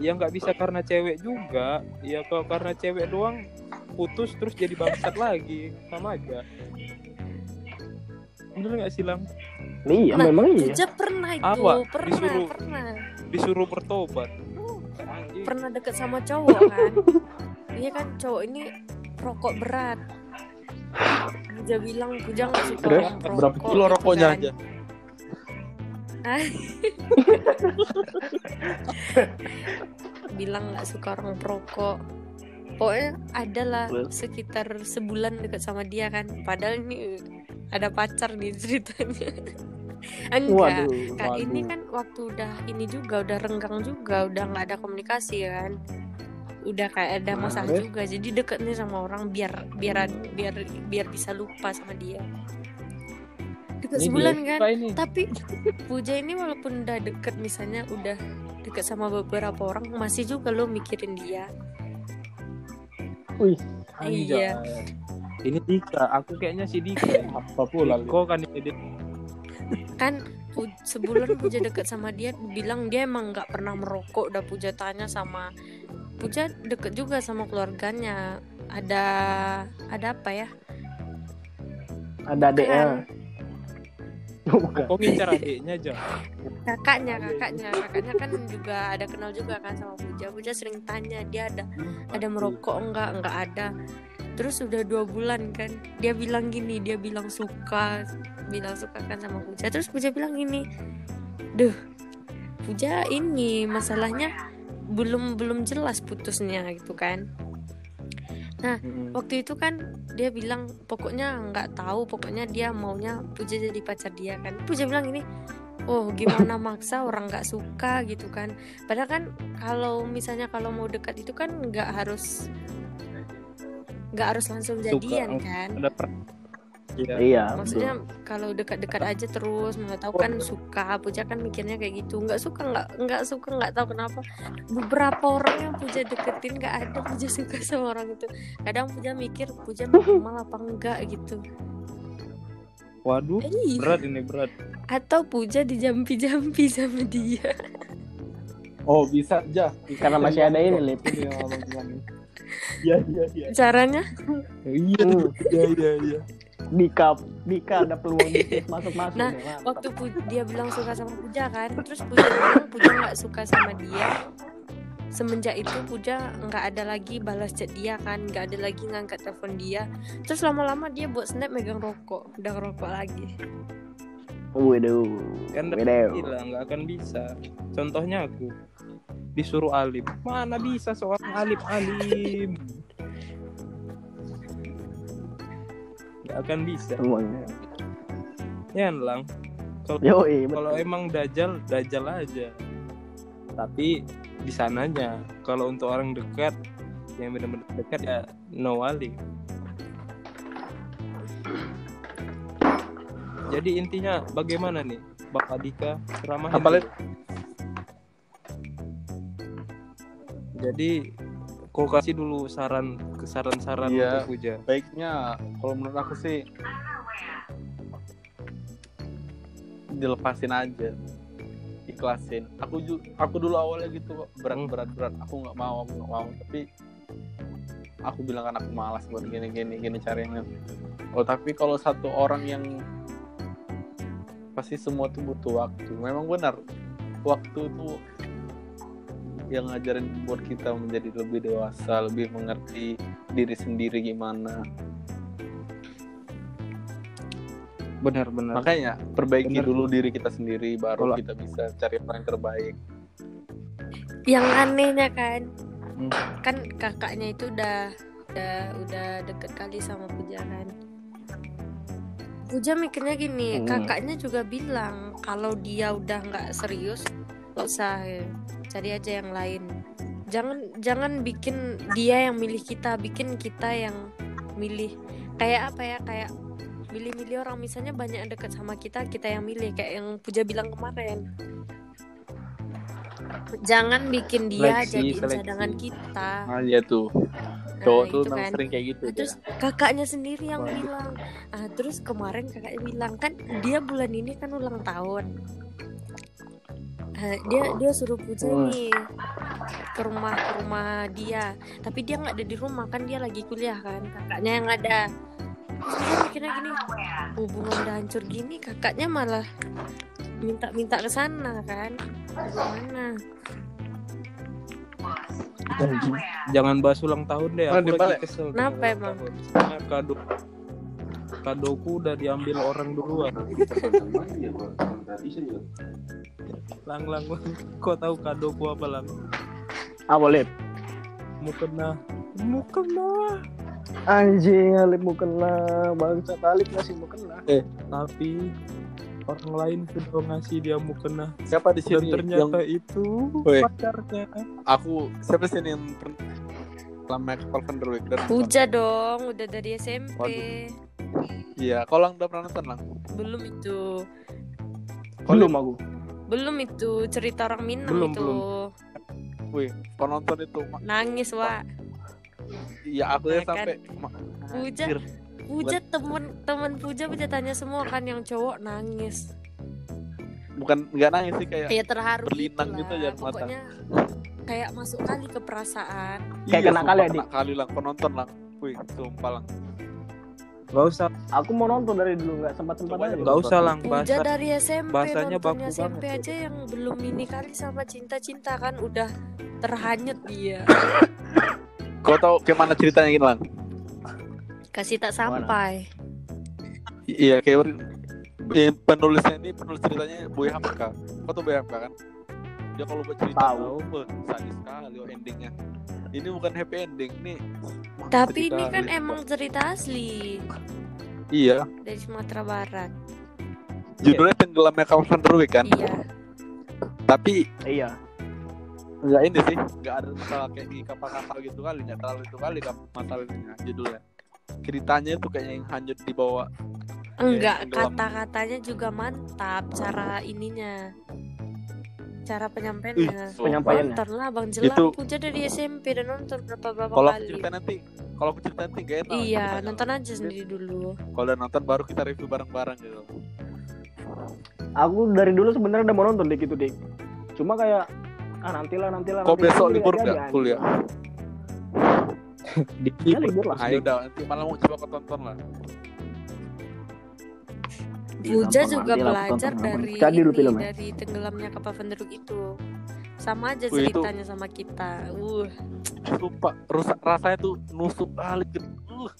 ya nggak bisa karena cewek juga. Ya kalau karena cewek doang putus terus jadi bangsat *laughs* lagi. Sama aja. Bener nggak sih lang? Iya, Nah, memang iya. Puja pernah itu Apa? pernah Disuruh- pernah. disuruh bertobat? Pernah deket sama cowok kan? *laughs* Iya kan cowok ini rokok berat Puja bilang Puja nggak suka Terus, orang berapa rokok kilo rokoknya kan. aja *laughs* bilang nggak suka orang perokok pokoknya ada lah Terus? sekitar sebulan deket sama dia kan padahal ini ada pacar nih ceritanya *laughs* enggak Waduh. Kak, ini Waduh. kan waktu udah ini juga udah renggang juga udah nggak ada komunikasi kan udah kayak ada Nah, masalah juga. Jadi deket nih sama orang biar biar biar biar bisa lupa sama dia. Deket Ini sebulan dia. kan? Ini. tapi Puja ini walaupun udah deket misalnya udah deket sama beberapa orang masih juga lo mikirin dia. Wih, Anjay. iya ini Dika. Aku kayaknya si Dika apa *laughs* pula? Diko kan ini kan sebulan Puja deket sama dia bilang dia emang nggak pernah merokok. Udah Puja tanya sama Puja deket juga sama keluarganya. Ada ada apa ya? Ada adeknya. Bukan. kok ngincar adiknya aja kakaknya kakaknya. Kakaknya kan juga ada kenal juga kan sama Puja. Puja sering tanya dia ada ada merokok enggak? Enggak ada. Terus udah dua bulan kan dia bilang gini dia bilang suka bilang suka kan sama Puja. Terus Puja bilang gini duh Puja ini masalahnya belum belum jelas putusnya gitu kan. Mm-mm. waktu itu kan dia bilang pokoknya nggak tahu pokoknya dia maunya Puja jadi pacar dia kan. Puja bilang ini oh gimana *laughs* maksa orang nggak suka gitu kan. Padahal kan kalau misalnya kalau mau dekat itu kan nggak harus nggak harus langsung jadian kan. ada per Iya. Iya. maksudnya kalau dekat-dekat aja terus nggak tahu kan suka Puja kan mikirnya kayak gitu. Nggak suka nggak nggak suka nggak tahu kenapa. Beberapa orang yang Puja deketin nggak ada *laughs* Puja suka sama orang itu. Kadang Puja mikir Puja normal apa enggak gitu. Waduh Eh, berat ini berat. Atau Puja dijampi-jampi sama dia. Oh bisa aja Karena masih ada ini, Lip. Ini yang abang bilang nih. iya iya iya. Caranya? Iya Hmm. iya iya iya Dika, Dika ada peluang bisnis masuk-masuk. Nah, nih, Mak. waktu Pu- dia bilang suka sama Puja kan terus Puja bilang Puja nggak suka sama dia semenjak itu Puja nggak ada lagi balas chat dia kan nggak ada lagi ngangkat telepon dia terus lama-lama dia buat snap megang rokok udah ngerokok lagi Waduh. kan gila nggak akan bisa contohnya aku disuruh alim mana bisa seorang alim alim nggak akan bisa. Semuanya. ya lang kalau kalau emang dajal dajal aja. Tapi di sananya kalau untuk orang dekat yang benar-benar dekat ya no alim jadi intinya bagaimana nih Bapak Dika ceramah jadi kau kasih dulu saran saran-saran Iya. untuk Puja baiknya kalau menurut aku sih dilepasin aja. Ikhlasin. Aku ju- aku dulu awalnya gitu kok berat Hmm. berat berat. Aku nggak mau aku nggak mau. Tapi aku bilang kan aku malas buat gini gini gini carinya. Oh tapi kalau satu orang yang pasti semua tuh butuh waktu. Memang benar waktu tuh yang ngajarin buat kita menjadi lebih dewasa lebih mengerti diri sendiri gimana benar-benar makanya perbaiki Bener. dulu diri kita sendiri baru Kalau- kita bisa cari orang yang terbaik yang anehnya kan Hmm. kan kakaknya itu udah udah udah deket kali sama Puja kan Puja mikirnya gini Hmm. kakaknya juga bilang kalau dia udah nggak serius nggak usah ya. Cari aja yang lain. Jangan jangan bikin dia yang milih kita bikin kita yang milih. Kayak apa ya kayak milih-milih orang. Misalnya banyak yang dekat sama kita kita yang milih. Kayak yang Puja bilang kemarin. Jangan bikin dia Seleksi, jadi seleksi. cadangan kita. Ah iya tuh. Nah, Cowok tuh itu memang kan. sering kayak gitu. Nah, terus kakaknya sendiri yang bilang. Ah terus kemarin kakaknya bilang kan dia bulan ini kan ulang tahun Ah, dia dia suruh puja Hmm. nih ke rumah ke rumah dia tapi dia nggak ada di rumah kan dia lagi kuliah kan kakaknya yang ada terus dia mikirnya gini hubungan udah hancur gini kakaknya malah minta-minta ke sana kan gimana Jangan bahas ulang tahun deh. Aku dibalik. lagi kesel. Kenapa emang? tahun. Kado kadoku udah diambil orang duluan. lang lang lang. Kau tahu kadoku apa lang? Apa lip? Mukena. Mukena. Anjing, Alip mau kena bangsa Alip ngasih mau kena. Tapi orang lain sudah ngasih dia mukena. Siapa di Dan sini yang ternyata itu Woi. pacarnya. aku siapa sih yang pernah lama Kapal Van der dan puja dong udah dari SMP Waduh. Iya, kau lang udah pernah nonton lang? belum itu Belum aku. belum itu cerita orang Minang Belum, itu Wih, kau nonton itu? Nangis wa Iya, aku ya Nah, kan. sampai Puja. Puja temen temen Puja Puja tanya semua kan yang cowok nangis bukan nggak nangis sih kayak ya terharu Berlinang gitu gitu mata. pokoknya kayak masuk kali ke perasaan Kayak kena sumpah, kali ya, kena Dik? kali lang, kau nonton lang. Wih, sumpah lang. Gak usah, Aku mau nonton dari dulu nggak sempat sempat aja. gak usah lang bahasa. dari SMP bahasanya baku SMP banget. aja yang belum ini kali sama cinta-cinta kan udah terhanyut dia *coughs* Kau tahu gimana ceritanya gini lang? kasih tak sampai Iya, kayak eh, penulisnya ini penulis ceritanya Boy Hamka. Kau tahu Boy Hamka kan? Dia kalau buat cerita Tahu. sadis sekali oh, endingnya. Ini bukan happy ending, ini wah, tapi ini kan emang cerita asli Iya, dari Sumatera Barat judulnya tenggelamnya der Wijk kan. iya Tapi Iya. nggak ini sih, nggak ada masalah kayak di kapal-kapal gitu kali, nggak terlalu itu kali masalahnya judulnya. Ceritanya itu kayaknya yang hanyut di bawah. enggak kata-katanya juga mantap cara ininya cara penyampaiannya Ih, Penyampaiannya. nonton lah bang jelang Itu- Puja dari SMP dan nonton berapa berapa Kalau aku kali cerita nanti, kalau aku cerita nanti gak enak. iya nonton aja sendiri dulu Kalau udah nonton baru kita review bareng-bareng gitu. Aku dari dulu sebenarnya udah mau nonton dik itu dik. Cuma kayak ah nantilah nantilah. Kok nanti. besok libur nggak jadi, kuliah? Di Ya *laughs* libur lah. Ayo udah nanti malam mau coba kau tonton lah. Iya, gampang, juga belajar dari ini, filmnya. dari tenggelamnya kapal Venderuk itu sama aja Wih, itu- ceritanya sama kita uh Sumpah, rusak rasanya tuh nusuk kali gitu. Uh,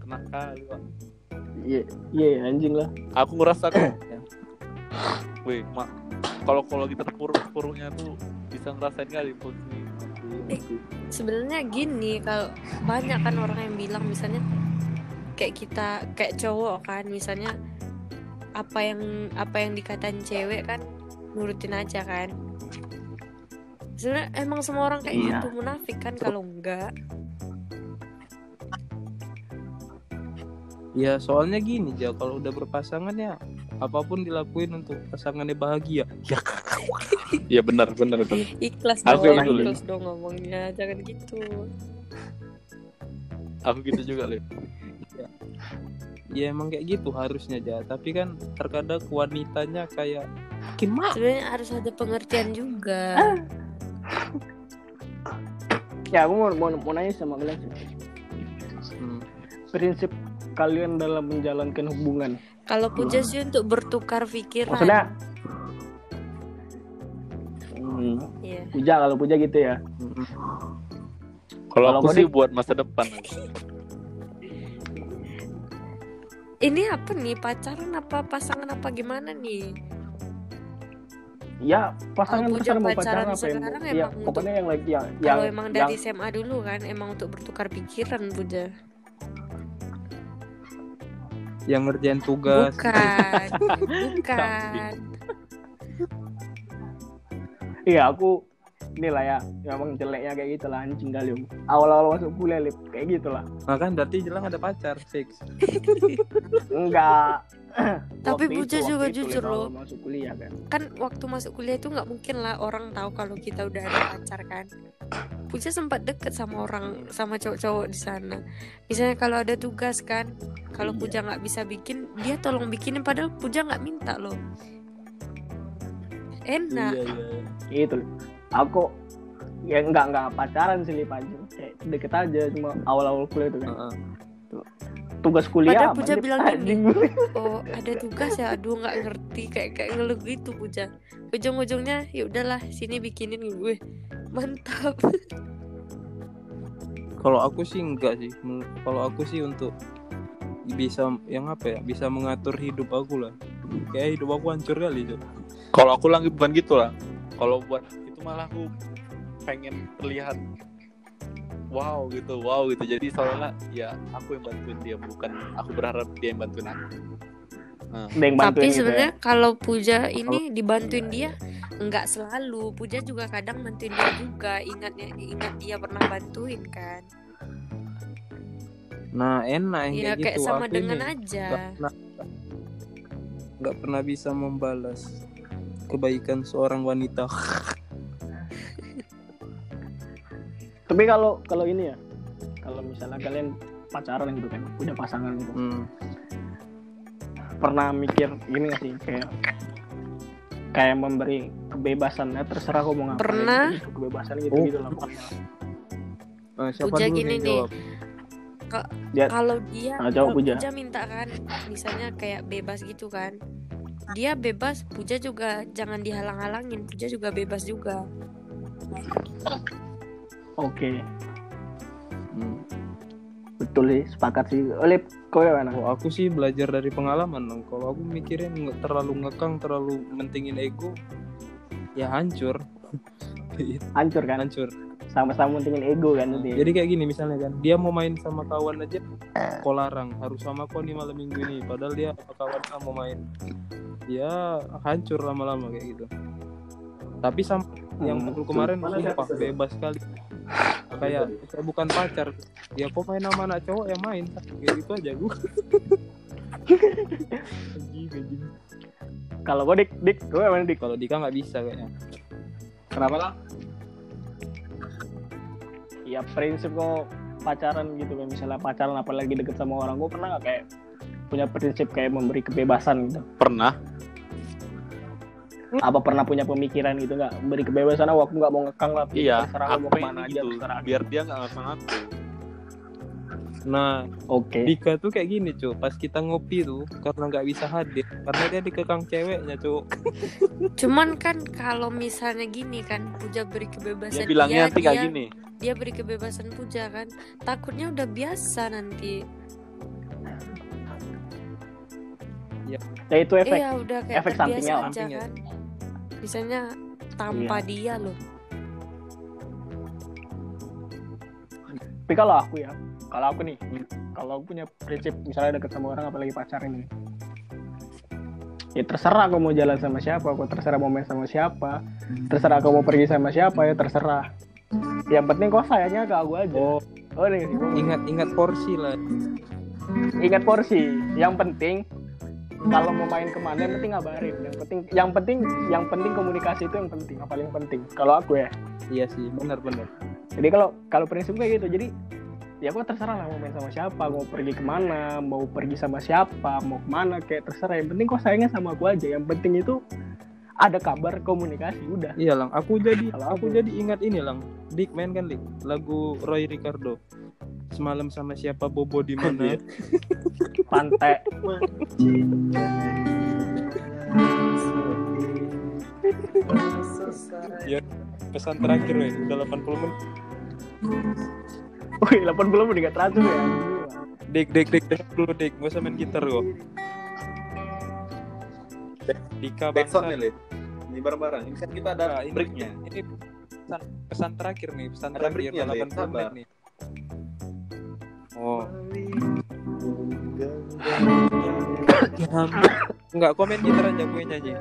kena kali pak. Iya, iya anjing lah. Aku ngerasa kok. *coughs* Wih, mak. Kalau kalau kita terpuruk-puruknya tuh bisa ngerasain kali posisi. sebenarnya gini kalau banyak kan orang yang bilang misalnya kayak kita kayak cowok kan misalnya apa yang apa yang dikatain cewek kan nurutin aja kan sebenarnya emang semua orang kayak Iya. gitu munafik kan kalau enggak Ya soalnya gini ja kalau udah berpasangan ya apa pun dilakuin untuk pasangannya bahagia. Ya *laughs* Iya benar, benar benar. ikhlas Aku dong dulu. ikhlas dong ngomongnya jangan gitu Aku gitu juga, Lip. ya emang kayak gitu harusnya ja. Tapi kan terkadang wanitanya kayak gimana? sebenarnya harus ada pengertian juga Ya aku mau mau, mau nanya sama kalian sih. Hmm. Prinsip kalian dalam menjalankan hubungan. kalau puja sih untuk bertukar pikiran Maksudnya Hmm, Iya. puja kalau puja gitu ya. Hmm. Kalau aku sih buat masa depan. Ini apa nih? Pacaran apa pasangan apa gimana nih? Ya pasangan puja pasangan mau pacaran pacaran apa yang sekarang ya emang pokoknya yang lagi yang yang, kalau emang yang dari SMA dulu kan emang untuk bertukar pikiran Puja Yang ngerjain tugas. bukan *laughs* bukan. Iya aku inilah ya. Memang jeleknya kayak gitu lah anjing kali awal-awal masuk kuliah lip. Kayak gitu lah Nah kan berarti jelang ada pacar fix. *laughs* enggak. *clears throat* Tapi itu, juga itu, jujur loh. masuk kuliah kan. Kan waktu masuk kuliah itu nggak mungkin lah orang tahu kalau kita udah ada pacar kan. Puja sempat deket sama orang sama cowok-cowok di sana. Misalnya kalau ada tugas kan. Kalau Iya. Puja nggak bisa bikin dia tolong bikinin padahal Puja nggak minta loh. Enak. Iya iya. gitu. Lip. Aku ya enggak enggak pacaran sih lip aja kayak deket aja cuma awal-awal kuliah itu kan Heeh. tugas kuliah Padahal Puja bilang Anjing. *laughs* oh ada tugas ya aduh nggak ngerti kayak kayak ngeluh gitu Puja ujung-ujungnya ya udahlah sini bikinin gue mantap *laughs* Kalau aku sih enggak sih. Kalau aku sih untuk bisa yang apa ya bisa mengatur hidup aku lah. Kayak hidup aku hancur kali Cok. Kalau aku lagi bukan gitu lah. Kalau buat itu malah aku pengen terlihat wow gitu, wow gitu. Jadi seolah ya aku yang bantuin dia, bukan aku berharap dia yang bantuin aku. Nah, bantuin Tapi gitu ya. sebenarnya kalau Puja ini dibantuin dia nggak selalu. Puja juga kadang bantuin dia juga. Ingatnya ingat dia pernah bantuin kan. Nah enak Iya kayak kayak gitu. sama Aku dengan ini aja. nggak pernah nggak pernah bisa membalas kebaikan seorang wanita. *laughs* tapi kalau kalau ini ya kalau misalnya kalian pacaran gitu kan punya pasangan gitu Hmm. pernah mikir gini gak sih kayak kayak memberi kebebasan ya terserah kamu mau ngapain Pernah. gitu, kebebasan gitu Oh. gitu lah pernah Eh, siapa Puja dulu gini nih dia Kalau dia Ah, jawab, kalau Puja. Puja minta kan misalnya kayak bebas gitu kan. Dia bebas, Puja juga jangan dihalang-halangin. Puja juga bebas juga. Oke Hmm. betul sih sepakat sih oleh kau ya mana Kalau aku sih belajar dari pengalaman dong. Kalau aku mikirin nggak terlalu ngekang, terlalu mentingin ego, ya hancur. *laughs* Hancur kan hancur. sama-sama mentingin ego kan nanti Jadi kayak gini misalnya kan, dia mau main sama kawan aja, kau larang harus sama kau nih malam minggu ini. Padahal dia sama kawan mau main, ya hancur lama-lama kayak gitu. Tapi sama yang Hmm. aku kemarin sumpah bebas sekali. *laughs* Kayak kayak bukan pacar, ya kau main sama anak cowok ya main, kayak gitu aja gue. *laughs* Kalau kau dik dik kau mana dik Kalau Dika nggak bisa kayaknya. kenapa lah? ya prinsip kau pacaran gitu kan misalnya pacaran apalagi deket sama orang kau pernah nggak kayak punya prinsip kayak memberi kebebasan gitu Pernah. *laughs* apa pernah punya pemikiran gitu nggak beri kebebasan oh, aku nggak mau ngekang lah Iya, terserah aku pengen ke mana aja gitu, terserah biar dia nggak ngekang aku. Nah, oke Dika tuh kayak gini cuy, pas kita ngopi tuh karena nggak bisa hadir, karena dia dikekang ceweknya cuy. *laughs* Cuman kan kalau misalnya gini kan Puja beri kebebasan Dia bilangnya nanti dia, kayak gini. dia beri kebebasan Puja kan. Takutnya udah biasa nanti. ya itu efek Iya udah kayak efek sampingnya aja Sampingnya. kan. Misalnya tanpa dia loh. tapi kalau aku ya kalau aku nih Hmm. kalau aku punya prinsip misalnya deket sama orang apalagi pacaran ini ya terserah aku mau jalan sama siapa aku terserah mau main sama siapa terserah aku mau pergi sama siapa ya terserah yang penting kok sayangnya ke aku aja Oh, oh nih ingat-ingat porsi lah. ingat porsi yang penting kalau mau main ke mana yang penting ngabarin. Yang penting yang penting yang penting komunikasi itu yang penting yang paling penting. Kalau aku ya. Iya sih, benar-benar. jadi kalau kalau prinsip kayak gitu. Jadi ya aku terserah lah mau main sama siapa mau pergi ke mana mau pergi sama siapa mau ke mana kayak terserah. Yang penting kok sayangnya sama aku aja. Yang penting itu ada kabar komunikasi udah. Iya lang, aku jadi Kalau aku aku- jadi ingat ini lang. Dik main kan lagu Roy Ricardo. Semalam sama siapa Bobo di *laughs* mana? pantai ya, pesan terakhir weh, udah 80 menit. wih 80 menit gak teratur ya Dik, dik, dik, dik dulu dik, gak usah main gitar kok. Dika bangsa. nih. Ini bareng-bareng. Ini kan kita ada Nah, ini, breaknya. ini pesan, pesan terakhir nih, pesan Ada terakhir breaknya, Lip. 80 menit Sabar. nih. Oh, *coughs* enggak komen gitar aja gue nyanyi.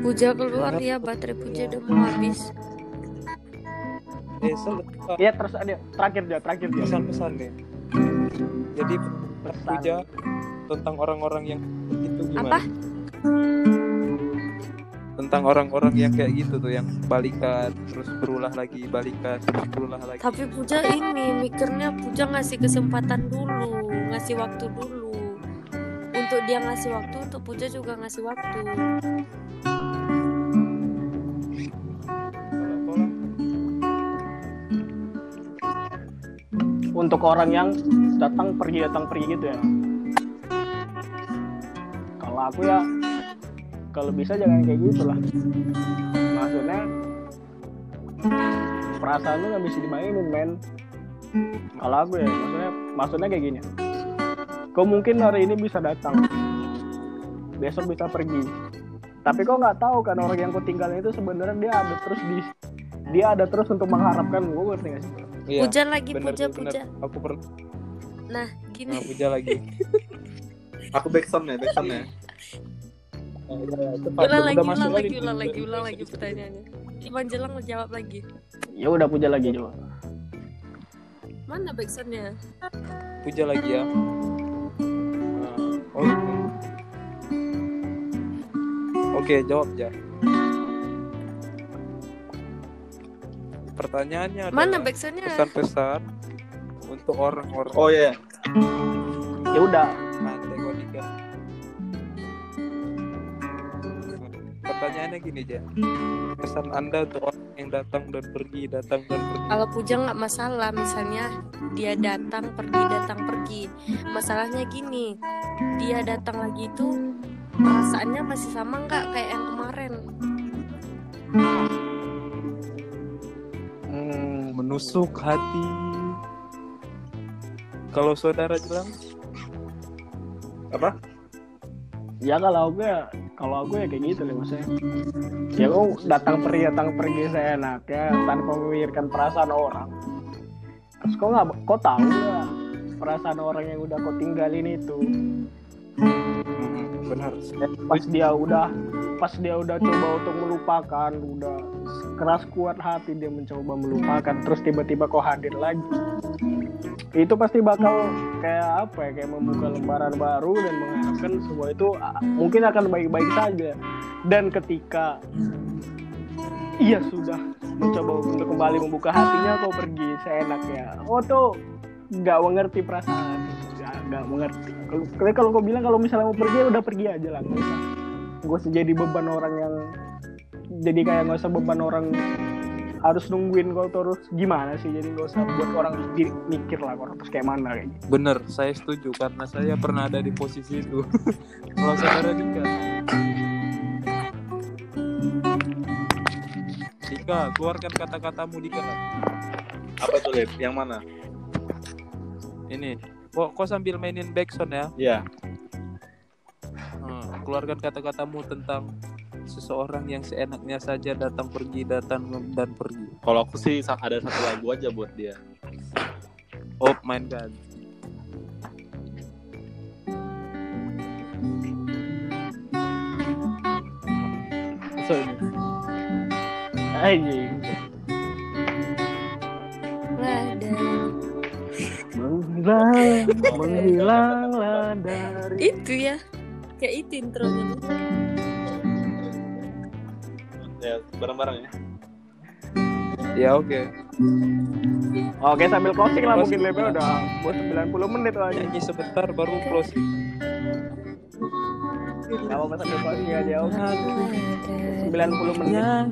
Puja keluar ya baterai Puja udah mau habis. Eh, Iya terus ada terakhir dia, terakhir dia. pesan-pesan nih. Jadi Pesan. puja tentang orang-orang yang itu gimana? Apa? Tentang orang-orang yang kayak gitu tuh yang balikan terus berulah lagi, balikan terus berulah lagi. Tapi Puja ini mikirnya Puja ngasih kesempatan dulu, ngasih waktu dulu. Untuk dia ngasih waktu, untuk Puja juga ngasih waktu. Untuk orang yang datang pergi datang pergi gitu ya. Kalau aku ya kalau bisa jangan kayak gitu lah. Maksudnya perasaan lu nggak bisa dimainin men. Kalau aku ya maksudnya maksudnya kayak gini. Kau mungkin hari ini bisa datang, besok bisa pergi. Tapi kau nggak tahu kan orang yang kau tinggalin itu sebenarnya dia ada terus di dia ada terus untuk mengharapkan gue ngerti gak sih? iya, Puja lagi, bener Puja, bener. Puja. Aku pernah Nah, gini. puja lagi. *laughs* Aku backsound ya, backsound ya. Ulang lagi, ulang lagi, ulang lagi, ulang lagi pertanyaannya. Iman Jelang jawab lagi. Ya udah puja lagi coba. Mana backsoundnya? Puja lagi ya. Nah, Oke. Oke, jawab ya. Pertanyaannya Mana backsoundnya? pesan-pesan untuk orang-orang Oh iya. Ya udah, Pertanyaannya gini aja. Pesan Anda untuk orang yang datang dan pergi, datang dan pergi. Kalau Puja nggak masalah, misalnya dia datang pergi datang pergi. Masalahnya gini, dia datang lagi itu perasaannya masih sama nggak kayak yang kemarin? Hmm, menusuk hati. Kalau saudara bilang, Apa? Ya kalau aku ya kalau aku ya kayak gitu deh maksudnya. Ya aku datang pergi datang pergi saya enak ya tanpa memikirkan perasaan orang. Terus kau nggak kau tahu nggak perasaan orang yang udah kau tinggalin itu hmm, benar. pas dia udah pas dia udah coba untuk melupakan udah keras kuat hati dia mencoba melupakan terus tiba-tiba kau hadir lagi. Itu pasti bakal kayak apa ya kayak membuka lembaran baru dan mengharapkan semua itu mungkin akan baik-baik saja. Dan ketika ia sudah mencoba untuk kembali membuka hatinya kau pergi seenaknya. Oh tuh nggak mengerti perasaan. Nggak mengerti. Kalau kalau kau bilang kalau misalnya mau pergi udah pergi aja lah usah jadi beban orang yang jadi kayak nggak usah beban orang harus nungguin kau terus gimana sih jadi nggak usah buat orang mikir lah kau terus kayak mana kayak gitu. Bener, saya setuju karena saya pernah ada di posisi itu. *laughs* Kalau saudara Dika, Dika, keluarkan kata-katamu Dika. Apa tuh, Lip? Yang mana? Ini, kok kok sambil mainin backsound ya? Iya. Keluarkan kata-katamu tentang seseorang yang seenaknya saja datang pergi datang dan pergi. Kalau aku sih ada satu lagu aja buat dia. Oh. So, anjing Ada. menghilang menghilanglah dari Itu ya. Kayak itu intronya. Ya, bareng-bareng ya. Ya oke. Oke sambil closing lah mungkin level udah buat 90 menit aja. Nyanyi sebentar baru closing. Gak apa-apa sambil closing aja oke. 90 menit. Yang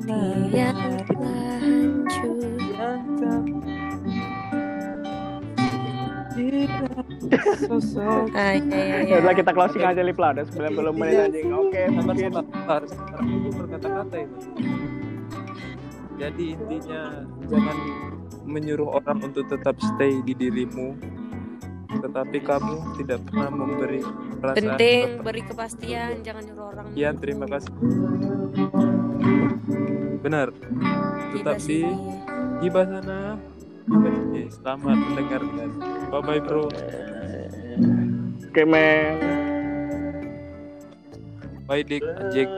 telah hancur. Iya, iya, Ya iya. udah kita closing aja lip lah udah 90 menit aja. Oke sabar sabar sabar sabar dulu berkata-kata itu. Jadi intinya jangan menyuruh orang untuk tetap stay di dirimu, tetapi kamu tidak pernah memberi perasaan. Penting tetap- beri kepastian, jangan nyuruh orang. Ya terima kasih. Benar. Tetapi. Gibah sana. Selamat mendengarkan. Bye bye bro. Oke. Bye Dik, Anjing.